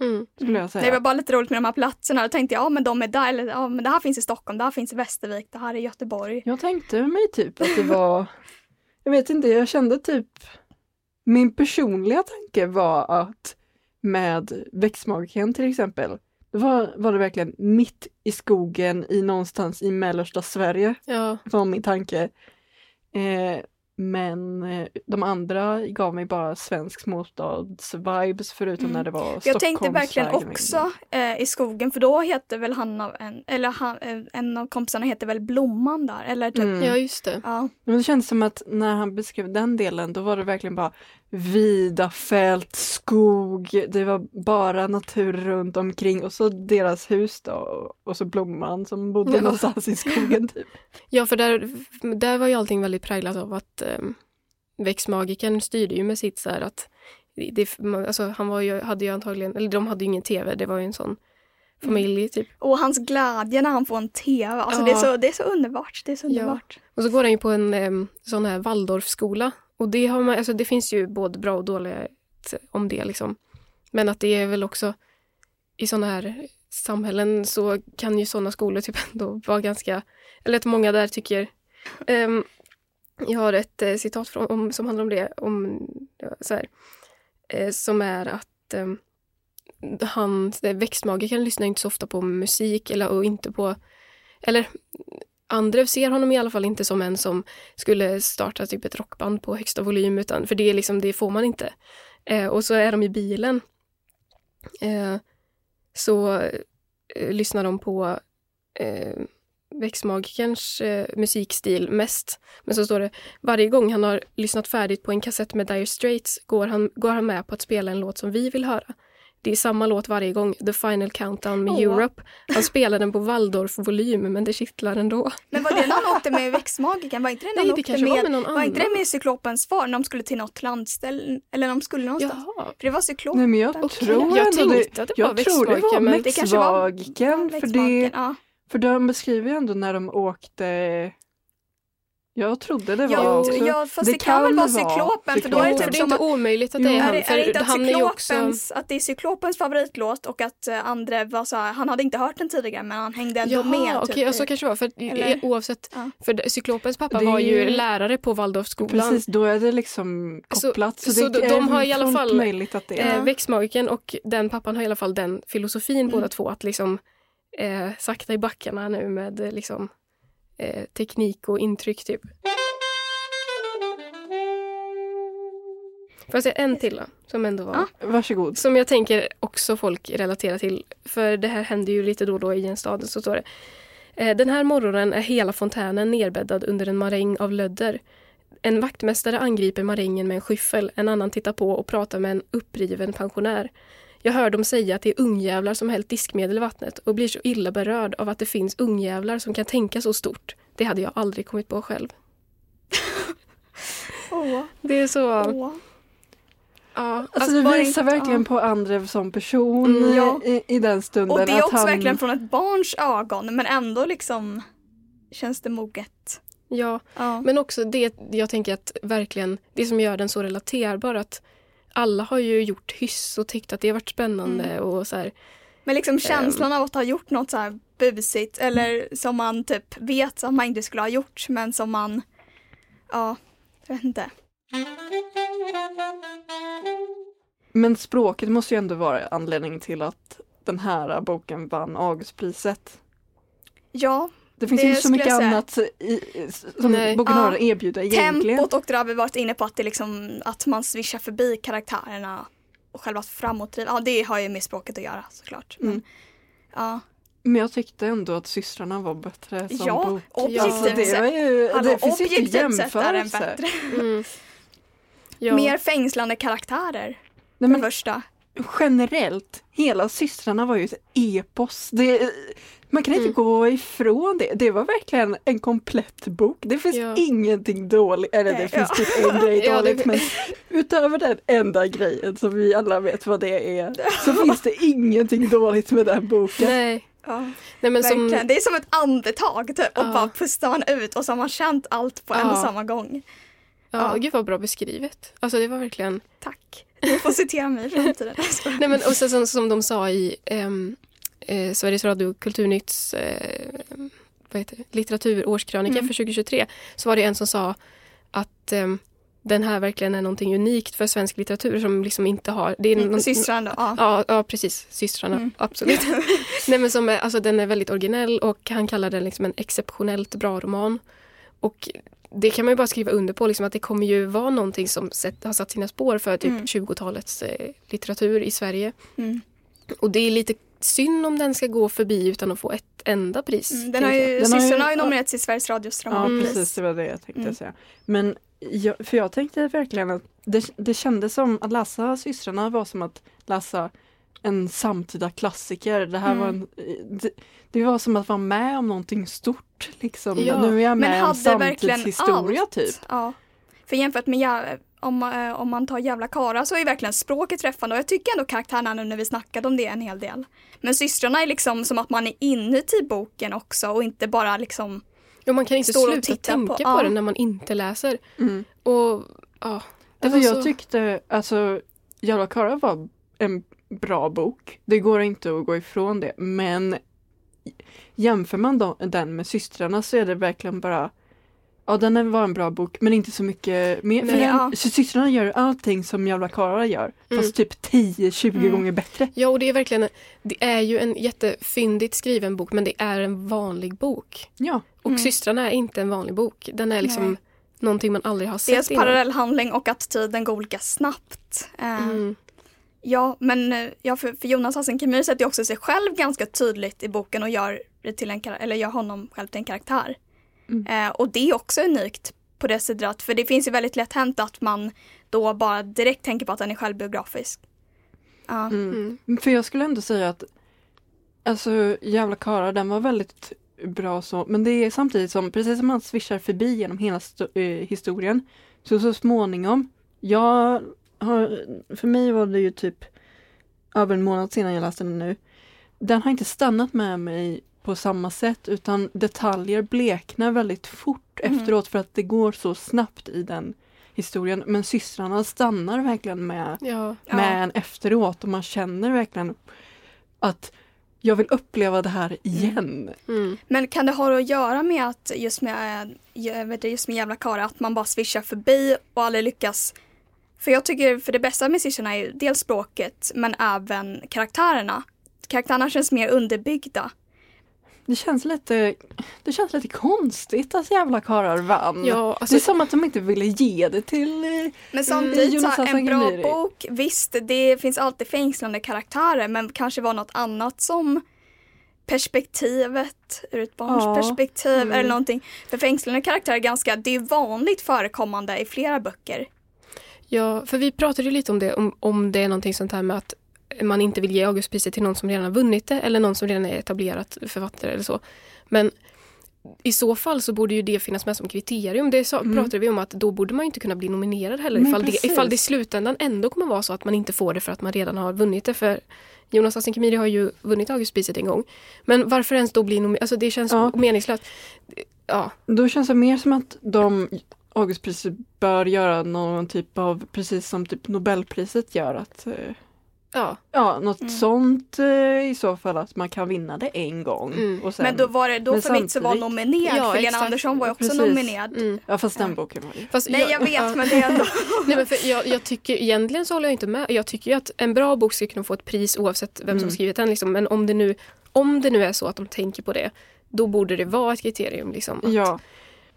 mm. skulle jag säga. Det var bara lite roligt med de här platserna. Då tänkte jag, ja men de är där, eller ja men det här finns i Stockholm, det här finns i Västervik, det här är Göteborg. Jag tänkte mig typ att det var, jag vet inte, jag kände typ, min personliga tanke var att med växtmagiken till exempel, då var, var det verkligen mitt i skogen i någonstans i mellersta Sverige, ja. var min tanke. Eh, men eh, de andra gav mig bara svensk småstads-vibes förutom Mm. när det var Jag tänkte verkligen också eh, i skogen för då heter väl han av en, eller han, eh, en av kompisarna heter väl Blomman där eller typ. Mm. Ja, just det. Ja. Men det kändes som att när han beskrev den delen då var det verkligen bara vida fält, skog, det var bara natur runt omkring och så deras hus då och så Blomman som bodde Ja. någonstans i skogen typ. Ja, för där, där var ju allting väldigt präglat av att um, växtmagikern styrde ju med sitt så här att det, alltså, han var ju, hade ju antagligen, eller de hade ju ingen tv, det var ju en sån familj typ. Och hans glädje när han får en tv, alltså Ja. det, är så, det är så underbart. Det är så Ja. underbart. Och så går han ju på en um, sån här Waldorfskola och det har man, alltså det finns ju både bra och dåliga om det liksom. Men att det är väl också i såna här samhällen så kan ju såna skolor typ ändå vara ganska, eller att många där tycker um, jag har ett eh, citat från, om, som handlar om det, om så här, eh, som är att ehm, eh, han, växtmagikern lyssnar inte så ofta på musik eller och inte på, eller Andrev ser honom i alla fall inte som en som skulle starta typ ett rockband på högsta volym, utan för det, är liksom, det får man inte. Eh, och så är de i bilen. Eh, så eh, lyssnar de på eh, växtmagikerns eh, musikstil mest. Men så står det, varje gång han har lyssnat färdigt på en kassett med Dire Straits går han, går han med på att spela en låt som vi vill höra. Det är samma låt varje gång, The Final Countdown med Åh. Europe. Han spelar den på Waldorf-volym, men det kittlar ändå. Men var det han åkte med växtmagikern? Var inte det Nej, det kanske var med, med någon var inte det annan. med cyklopens far när de skulle till något landställe? Eller när de skulle någonstans? Jaha. För det var cyklopen. Nej men jag Okej. tror Jag ändå det, att det var jag tror det var men det kanske var- växtmagikern för, det, ja. för de beskriver ju ändå när de åkte Jag trodde det var Ja, också. ja, fast det det, kan, väl kan vara vara cyklopen för då är det typ det är inte att omöjligt att det är är han. det, är det inte att är ju också... cyklopens, att det är cyklopens favoritlåt och att uh, Andre var så här, han hade inte hört den tidigare men han hängde ändå med. Jaha, okej, typ, ja, så kanske det var. För Eller- oavsett, Ja. för cyklopens pappa Det är var ju lärare på Waldorfskolan. Precis, då är det liksom Så- kopplat. Så, så det de- är de har i alla fall- möjligt att det är. Eh, Ja. växtmagikern och den pappan har i alla fall den filosofin Mm. båda två att liksom eh, sakta i backarna nu med eh, liksom eh, teknik och intryck typ. Får jag säga en till då, som ändå var Ja. Varsågod. som jag tänker också folk relaterar till. För det här händer ju lite då och då i en stad. Så står det. eh, Den här morgonen är hela fontänen nerbäddad under en maräng av lödder. En vaktmästare angriper marängen med en skyffel. En annan tittar på och pratar med en uppriven pensionär. Jag hör dem säga att det är ungjävlar som hällt diskmedel i vattnet och blir så illa berörd av att det finns ungjävlar som kan tänka så stort. Det hade jag aldrig kommit på själv. Åh, Det är så... åh. Ja, Alltså, det det visar inte- verkligen ja. på Andrev som person Mm, ja. i, i den stunden. Och det är också han, verkligen från ett barns ögon men ändå liksom känns det moget. ja. Ja. Men också det, jag tänker att verkligen, det som gör den så relaterbar att alla har ju gjort hyss och tyckt att det har varit spännande Mm. och så här. Men liksom känslan av att ha gjort något så här busigt eller som man typ vet att man inte skulle ha gjort men som man, ja, jag vet inte. Men språket måste ju ändå vara anledningen till att den här boken vann Augustpriset. Ja, Det finns Det ju inte så mycket annat i, som Nej. boken har att erbjuda egentligen. tempot och det har vi varit inne på att det liksom, att man svischar förbi karaktärerna och själva framåtdriv. Ja, det har ju med språket att göra såklart. Men, Mm. ja, Men jag tyckte ändå att systrarna var bättre som ja bok. objektivt Alltså, det, var ju, Hallå, det finns ju inte objektivt sett är den jämförelse. bättre. Mm. Ja. Mer fängslande karaktärer. Nej, men första. Generellt, hela systrarna var ju ett epos. Det, man kan inte Mm. gå ifrån det. Det var verkligen en komplett bok. Det finns Ja. ingenting dåligt, eller det Nej, finns ja. typ en grej Ja, det- dåligt men utöver den enda grejen som vi alla vet vad det är så finns det ingenting dåligt med den boken. Nej. Ja, Nej men som. Det är som ett andetag typ och bara pustar man ut och så har man känt allt på en och samma gång. Ja, Ja. gud vad bra beskrivet. Alltså det var verkligen Tack. Du får citera mig i framtiden. Nej men och sen som, de sa i ehm, eh, Sveriges Radio Kulturnytts eh, vad heter det? litteraturårskrönika Mm. för 2023 så var det en som sa att ehm, den här verkligen är någonting unikt för svensk litteratur som liksom inte har... Det är någon, Systrarna. Ja. Ja, ja precis. Systrarna, Mm. absolut. Nej, men som är, alltså, den är väldigt originell och han kallar den liksom en exceptionellt bra roman. Och det kan man ju bara skriva under på, liksom, att det kommer ju vara någonting som sett, har satt sina spår för typ Mm. 20-talets eh, litteratur i Sverige. Mm. Och det är lite synd om den ska gå förbi utan att få ett enda pris. Mm, den har ju, Den har ju- systrarna har ju nominerats till Sveriges Radios Ja, dramatpris. precis, det var det jag tänkte Mm. säga. Men jag, för jag tänkte verkligen att det, det kändes som att läsa systrarna var som att läsa en samtida klassiker. Det här Mm. var en, det, det var som att vara med om någonting stort. Liksom. Ja, nu är jag med om samtidshistoria allt. typ. Ja. För jämfört med om, eh, om man tar Jävla Kara så är verkligen språket träffande och jag tycker ändå karaktärerna nu när vi snackade om det en hel del. Men systrarna är liksom som att man är inuti boken också och inte bara liksom Ja, man kan inte sluta tänka på- på, ja. det när man inte läser. Mm. Och ja, Alltså jag så... tyckte, alltså Jävla Kara var en bra bok. Det går inte att gå ifrån det. Men jämför man då, den med systrarna så är det verkligen bara Ja den är- var en bra bok men inte så mycket mer. För ja. systrarna gör allting som Jävla Kara gör. Mm. Fast typ 10-20 Mm. gånger bättre. Ja, och det är verkligen, det är ju en jättefyndigt skriven bok men det är en vanlig bok. Ja. Och Mm. Systrarna är inte en vanlig bok. Den är liksom Nej. någonting man aldrig har sett dels innan. parallellhandling och att tiden går olika snabbt. Eh, Mm. Ja, men eh, ja, för, för Jonas Hassan Khemir sätter ju också sig själv ganska tydligt i boken och gör, det till en, eller gör honom själv till en karaktär. Mm. Eh, och det är också unikt på det sättet att, för det finns ju väldigt lätt hänt att man då bara direkt tänker på att den är självbiografisk. Ja. Mm. Mm. För jag skulle ändå säga att Alltså Jävla Kara den var väldigt bra så men det är samtidigt som precis som man svischar förbi genom hela eh, historien så så småningom jag har, för mig var det ju typ över en månad sedan jag läste den nu. Den har inte stannat med mig på samma sätt utan detaljer bleknar väldigt fort Mm. efteråt för att det går så snabbt i den historien. Men systrarna stannar verkligen med Ja. Ja. med en efteråt och man känner verkligen att jag vill uppleva det här igen. Mm. Men kan det ha att göra med att just med, eh, jag vet, inte, just med Jävla Kara att man bara svischar förbi och aldrig lyckas för jag tycker för det bästa med systrarna är ju dels språket men även karaktärerna. Karaktärerna känns mer underbyggda. Det känns lite, det känns lite konstigt att jävla karlar vann. Ja, det alltså, är som att de inte ville ge det till... eh, Men samtidigt, så en bra bok, visst det finns alltid fängslande karaktärer men kanske var något annat som perspektivet ur ett barns Ja, perspektiv mm. eller någonting. För fängslande karaktärer är ganska, det är vanligt förekommande i flera böcker. Ja, för vi pratade ju lite om det, om, om det är någonting sånt här med att man inte vill ge Augustpriset till någon som redan har vunnit det eller någon som redan är etablerat författare eller så. Men i så fall så borde ju det finnas med som kriterium. Det sa, Mm. pratade vi om att då borde man inte kunna bli nominerad heller Men ifall det, ifall det i slutändan ändå kommer vara så att man inte får det för att man redan har vunnit det. För Jonas Hassan Khemiri har ju vunnit Augustpriset en gång. Men varför ens då bli nominerad? Alltså det känns Ja. meningslöst. Ja, Då känns det mer som att de Augustpriset bör göra någon typ av, precis som typ Nobelpriset gör, att eh, ja. Ja, något Mm. sånt eh, i så fall att man kan vinna det en gång. Mm. Och sen, men då var det, då för mitt så var samtidigt- nominerad, Ja, för Lena. Andersson var ju också Precis. nominerad. Mm. Ja fast den Ja. boken var ju. Fast Nej jag vet ja. men det är ändå... Nej, men för jag, jag tycker egentligen så håller jag inte med. Jag tycker ju att en bra bok ska kunna få ett pris oavsett vem som Mm. skrivit den. Liksom. Men om det, nu, om det nu är så att de tänker på det, då borde det vara ett kriterium. Liksom, att, Ja.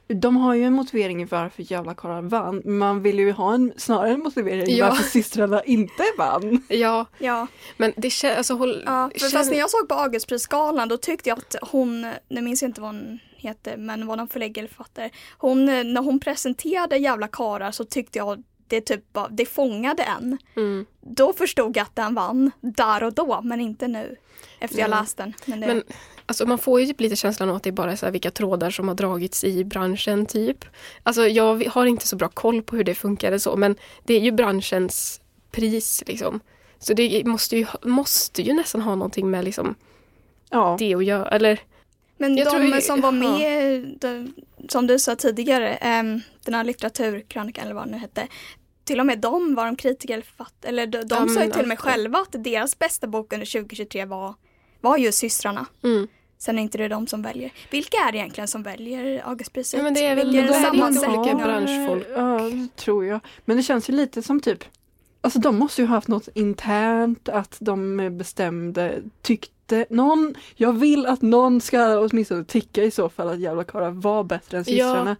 De har ju en motivering varför jävla karlar vann. Man vill ju ha en snarare en motivering Ja. varför systrarna inte vann. ja, Ja, men det känns... Alltså, håll, ja för fast när jag såg på Augustprisgalan då tyckte jag att hon, nu minns jag inte vad hon heter, men var någon förläggare eller författare. Hon, när hon presenterade Jävla karar så tyckte jag det typ bara- det fångade en. mm. Då förstod jag att den vann där och då, men inte nu. Efter jag Nej. läst den. Men det, Men alltså, man får ju typ lite känslan av att det bara är så här vilka trådar som har dragits i branschen typ. Alltså jag har inte så bra koll på hur det funkar eller så men det är ju branschens pris liksom. Så det måste ju, måste ju nästan ha någonting med liksom Ja. det att göra. Eller men jag de tror- som var ja. med, de, som du sa tidigare, em, den här litteraturkrönikan eller vad det nu hette. Till och med de var de kritiker eller författare, eller de, de Ja, sa ju till och med att- själva att deras bästa bok under 2023 var, var just Systrarna. mm. Sen är inte det de som väljer. Vilka är det egentligen som väljer Augustpriset? Ja, men det är väl de- olika Ja, branschfolk. Ja, tror jag. Men det känns ju lite som typ Alltså de måste ju ha haft något internt att de bestämde, tyckte någon, jag vill att någon ska åtminstone tycka i så fall att jävla karlar var bättre än systrarna.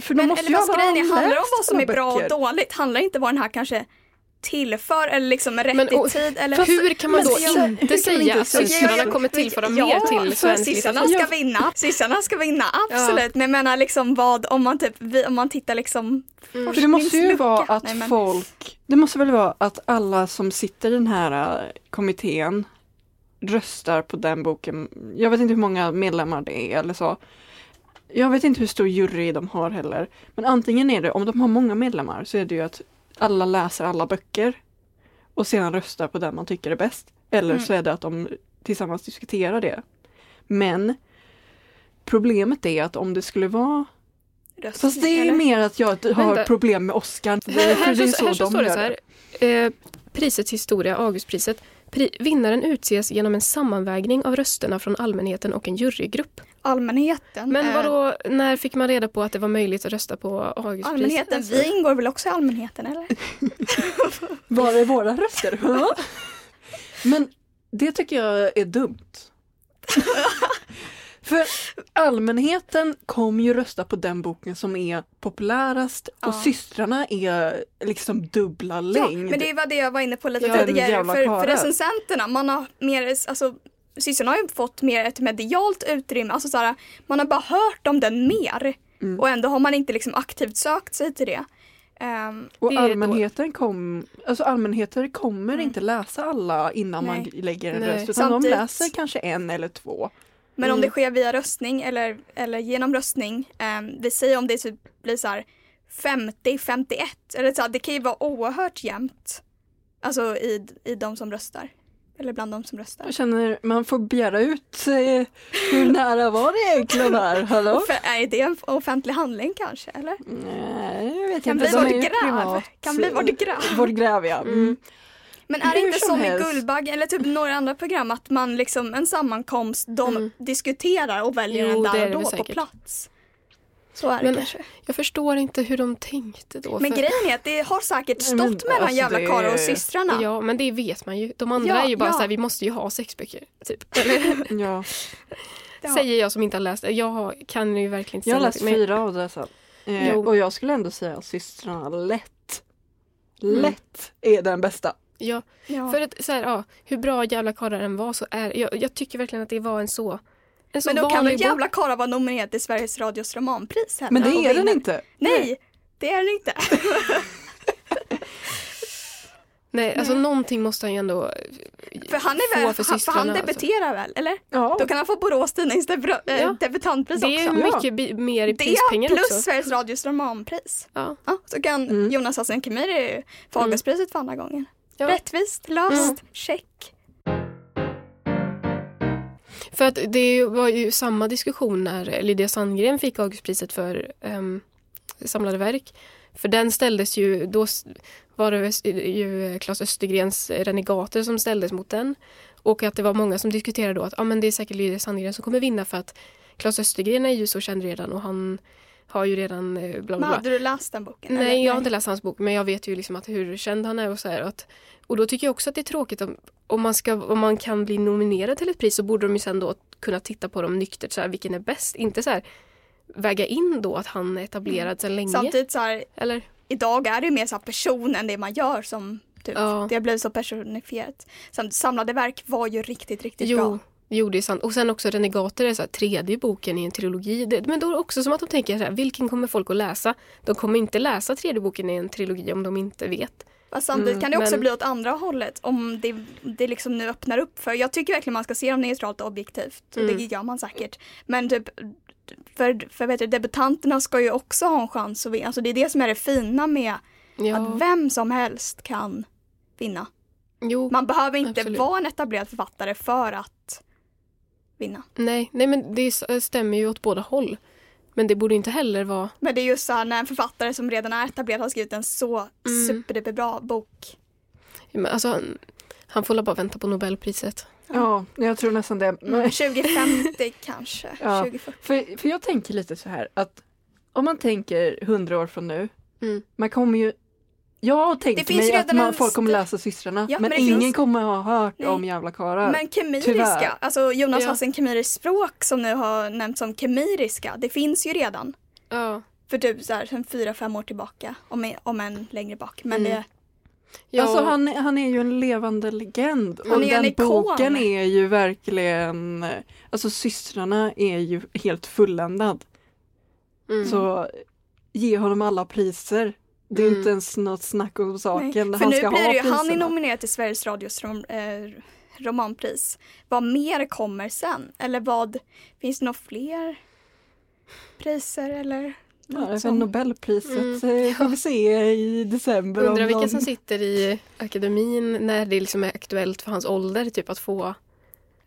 För då Men måste eller ju fast alla grejen ha handlar om vad som är bra och dåligt? Handlar inte vad den här kanske tillför eller liksom rätt Men, i och- tid? Eller? Hur kan man men då man inte säga att systrarna kommer tillföra ja, mer till svensk systrarna litteratur? ska vinna. Systrarna ska vinna, absolut. Men jag menar liksom vad, om man typ, vi- om man tittar liksom Mm. För det måste ju vara att Nej, men- folk, det måste väl vara att alla som sitter i den här äh, kommittén röstar på den boken. Jag vet inte hur många medlemmar det är eller så. Jag vet inte hur stor jury de har heller. Men antingen är det, om de har många medlemmar, så är det ju att alla läser alla böcker och sedan röstar på den man tycker är bäst. Eller Mm. så är det att de tillsammans diskuterar det. Men problemet är att om det skulle vara röst, Fast det är eller? mer att jag har Vänta. problem med Oscar. Det, Här, här, det är så, här så de står det så här. Eh, prisets historia, Augustpriset. Pri, vinnaren utses genom en sammanvägning av rösterna från allmänheten och en jurygrupp. Allmänheten. Men eh, vadå, när fick man reda på att det var möjligt att rösta på Augustpriset? Allmänheten, Alltså, vi ingår väl också i allmänheten eller? Var är våra röster? Men det tycker jag är dumt. För allmänheten kommer ju rösta på den boken som är populärast och Ja. systrarna är liksom dubbla Ja, längd. men det var det jag var inne på lite Ja, tidigare. För, för recensenterna, man har mer, alltså systrarna har ju fått mer ett medialt utrymme. Alltså såhär, man har bara hört om den mer. Mm. Och ändå har man inte liksom aktivt sökt sig till det. Ehm, och det allmänheten, kom, alltså allmänheten kommer Mm. inte läsa alla innan Nej. man lägger en Nej. röst utan Samtidigt- de läser kanske en eller två. men om Mm. det sker via röstning eller, eller genom röstning, ehm, vi säger om det typ blir så här 50-51, eller så här, det kan ju vara oerhört jämnt. Alltså i, i de som röstar. Eller bland de som röstar. Jag känner man får begära ut eh, hur nära var det egentligen här? Hallå? Är det en offentlig handling kanske, eller? Nej, jag vet Kan inte. bli vårt gräv. Kan bli vårt gräv. Vårt gräv ja. Mm. Mm. Men är det inte som som i. Guldbaggen eller typ några andra program att man liksom en sammankomst, de Mm. diskuterar och väljer Jo, är där och då på plats? Så är det Men- kanske. Jag förstår inte hur de tänkte då. Men för- grejen är att det har säkert stått men mellan alltså jävla det- karlar och systrarna. Ja, men det vet man ju. De andra Ja, är ju bara ja. så här, vi måste ju ha sexböcker. Typ. Ja. Säger jag som inte har läst det. Jag har, kan ju verkligen inte Jag har läst men- fyra av dessa. Eh, och jag skulle ändå säga att systrarna lätt, Mm. lätt är den bästa. Ja, Ja. för att så här, ja, hur bra Jävla karlar än var så är jag, jag tycker verkligen att det var en så Men då kan väl jävla karlar vara nominerad till Sveriges Radios romanpris heller Men det är den inte. Nej, det är den inte. Nej, alltså någonting måste han ju ändå För han är få väl, för för han, för han systrarna, alltså. debuterar väl, eller? Ja. Då kan han få Borås Tidnings debu- äh, Ja. debutantpris Det är också. Ja. mycket bi- mer i Det prispengar plus också. Sveriges Radios romanpris. Ja. Ja, så kan Mm. Jonas Hassan Khemiri få Augustpriset för andra gången. Ja. Rättvist, löst, check. För att det var ju samma diskussion när Lydia Sandgren fick Augustpriset för um, samlade verk. För den ställdes ju, då var det ju Claes Östergrens Renegater som ställdes mot den. Och att det var många som diskuterade då att ah, men det är säkert Lydia Sandgren som kommer vinna för att Claes Östergren är ju så känd redan och han har ju redan eh, bla bla Men hade du läst den boken? Nej, eller? jag har inte läst hans bok men jag vet ju liksom att hur känd han är och så här. Och, att, och då tycker jag också att det är tråkigt om, om, man ska, om man kan bli nominerad till ett pris så borde de ju sen då kunna titta på dem nyktert, så här, vilken är bäst? Inte så här väga in då att han är etablerad sedan länge. Samtidigt så här, Eller? idag är det ju mer så här person än det man gör som typ, Ja. det har blivit så personifierat. Samlade verk var ju riktigt, riktigt Jo, bra. Jo, det är sant. Och sen också Renegater är så här, tredje boken i en trilogi. Det, men då är det också som att de tänker så här, vilken kommer folk att läsa? De kommer inte läsa tredje boken i en trilogi om de inte vet. Fast samtidigt Mm, kan det också men- bli åt andra hållet om det, det liksom nu öppnar upp för. Jag tycker verkligen man ska se dem neutralt och objektivt. Och Mm. det gör man säkert. Men typ för, för vet du, debutanterna ska ju också ha en chans att vinna. Alltså det är det som är det fina med Ja, att vem som helst kan vinna. jo, Man behöver inte Absolut. vara en etablerad författare för att vinna. nej, nej, men det stämmer ju åt båda håll. Men det borde inte heller vara Men det är just så här när en författare som redan är etablerad har skrivit en så Mm. superduperbra bok. Men Alltså, han, han får bara vänta på Nobelpriset. Ja, jag tror nästan det. Men, 2050 kanske. Ja. 2040. för, för jag tänker lite så här att om man tänker hundra år från nu, Mm. man kommer ju jag Det tänkte finns mig att man, en folk kommer läsa systrarna Ja, men, men det ingen finns- kommer ha hört Nej. om jävla karlar. Men kemiriska, Tyvärr. alltså Jonas Ja. Hassan Kemiris språk som nu har nämnts som kemiriska, det finns ju redan. Ja. För typ så här, sen fyra, fem år tillbaka. Om, om än längre bak. Men Mm. det, Ja, Alltså han, han är ju en levande legend. Han och är en den ikon. boken är ju verkligen, alltså systrarna är ju helt fulländad. mm. Så ge honom alla priser. Det är Mm. inte ens något snack om nej. saken. För han nu ska blir ha det ju, han är nominerad till Sveriges Radios rom, eh, romanpris. Vad mer kommer sen? Eller vad, finns det några fler priser eller? Ja, något även sånt? Nobelpriset Mm. eh, får vi se i december. Undrar vilka någon- som sitter i akademin när det liksom är aktuellt för hans ålder typ att få.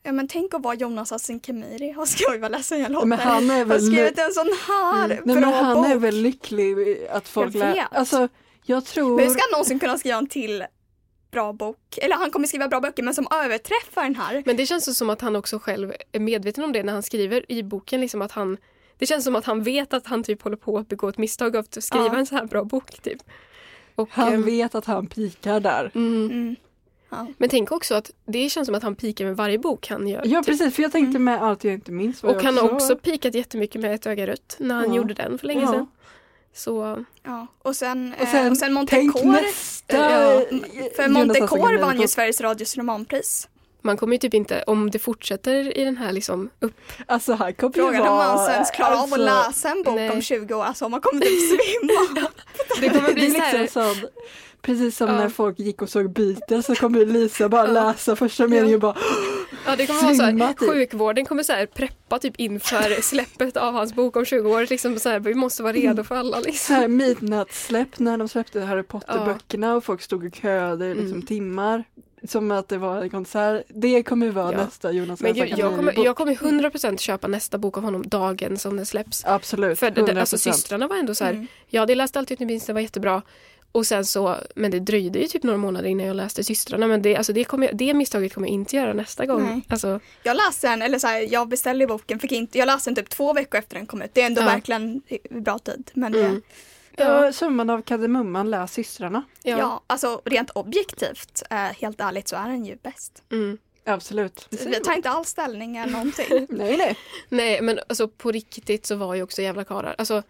Ja men tänk att vara Jonas Hassan Khemiri. Vad ska jag vara ledsen jag låter. Men han är har väl, skrivit en sån här nej, bra men han bok. är väl lycklig att folk Jag lär... vet. Alltså, jag tror... Men hur ska han någonsin kunna skriva en till bra bok? Eller han kommer skriva bra böcker men som överträffar den här. Men det känns så som att han också själv är medveten om det när han skriver i boken. Liksom att han, det känns som att han vet att han typ håller på att begå ett misstag av att skriva Ja. en så här bra bok. Typ. Och, Han ehm, vet att han pikar där. mm, Mm. Ja. men tänk också att det känns som att han pikar med varje bok han gör. Ja typ. precis, för jag tänkte med allt jag inte minns. var Och jag han har också pikat jättemycket med ett öga rött när han Ja. gjorde den för länge Ja. sedan. Så Ja. Och sen, Och och sen, och sen Montecore. nästa! Ja, eh, För Montecore vann ju. Sveriges Radios romanpris. man kommer ju typ inte, om det fortsätter i den här liksom upp... Alltså han kommer ju Frågan om man ens klarar av alltså, att läsa en bok nej. om 20 år. Alltså man kommer typ svimma. Det kommer Det bli är så här, liksom sån, precis som Ja. när folk gick och såg Beatles så kommer Lisa bara läsa första meningen och bara Ja, det kommer vara så här, typ. sjukvården kommer så här preppa typ inför släppet av hans bok om 20 år. Liksom så här, vi måste vara redo för alla. så Liksom. här midnattssläpp när de släppte Harry Potter-böckerna och folk stod och köade i liksom Mm. timmar. Som att det var en konsert. Det kommer vara Ja. nästa Jonas Men gud, jag, kommer, jag kommer 100% köpa nästa bok av honom dagen som den släpps. Absolut, För det, 100%. alltså, systrarna var ändå så här, Mm. ja det läste alltid inte minst, det var jättebra. Och sen så, men det dröjde ju typ några månader innan jag läste systrarna. Men det, alltså, det, kommer, det misstaget kommer jag inte göra nästa gång. Nej. Alltså, Jag läste den, eller så här, jag beställde boken, fick inte, jag läste den typ två veckor efter den kom ut. Det är ändå Ja. verkligen bra tid. Men mm. det, Ja, summan av kardemumman, läs systrarna. ja. ja. alltså rent objektivt, eh, helt ärligt så är den ju bäst. Mm. Absolut. Vi tar inte alls ställning eller någonting. Nej, nej. Nej men alltså på riktigt så var ju också jävla karlar. Alltså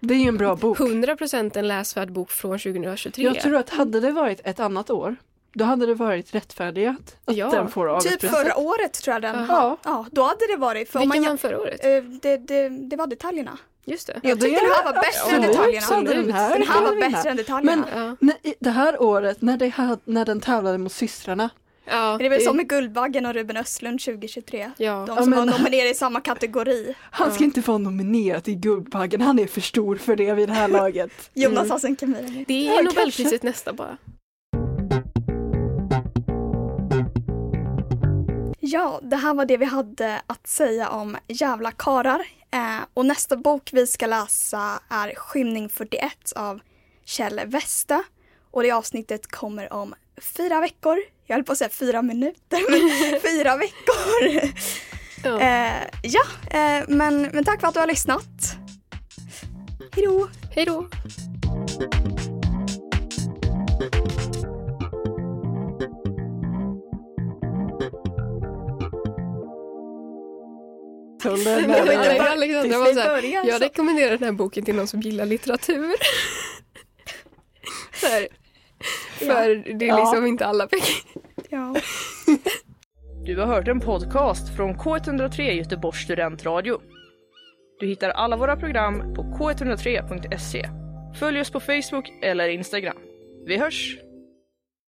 Det är ju en bra bok. 100% en läsvärd bok från 2023. Jag tror att hade det varit ett annat år, då hade det varit rättfärdigat att Ja. den får typ Augustpriset. förra året tror jag den Jaha. Ja, då hade det varit. För om Vilken man, vann förra året? eh, det, det, det var detaljerna. Just det. Jag tyckte den här var bättre än detaljerna. Den här, Den här var bättre än detaljerna. Ja. Nej, det här året när, det när den tävlade mot systrarna. Ja, det är väl som med Guldbaggen och Ruben Östlund 2023. Ja. De Ja, som men- var nominerade i samma kategori. Han ska inte vara nominerad till Guldbaggen, han är för stor för det vid det här laget. Jonas Mm. Hassan Khemiri. Det Ja, är kanske. Nobelpriset nästa bara. Ja, det här var det vi hade att säga om Jävla karar. Eh, och nästa bok vi ska läsa är Skymning 41 av Kjell Weste. Och det avsnittet kommer om fyra veckor. Jag höll på att säga fyra minuter, men fyra veckor. Ja. Eh, ja, eh, men, men tack för att du har lyssnat. Hej då! Men inte bara- Alexandra var vi så här, jag rekommenderar den här boken till någon som gillar litteratur. Så här, För det är Ja. liksom inte alla böcker. Ja. Du har hört en podcast från K103 Göteborgs studentradio. Du hittar alla våra program på k103.se. Följ oss på Facebook eller Instagram. Vi hörs!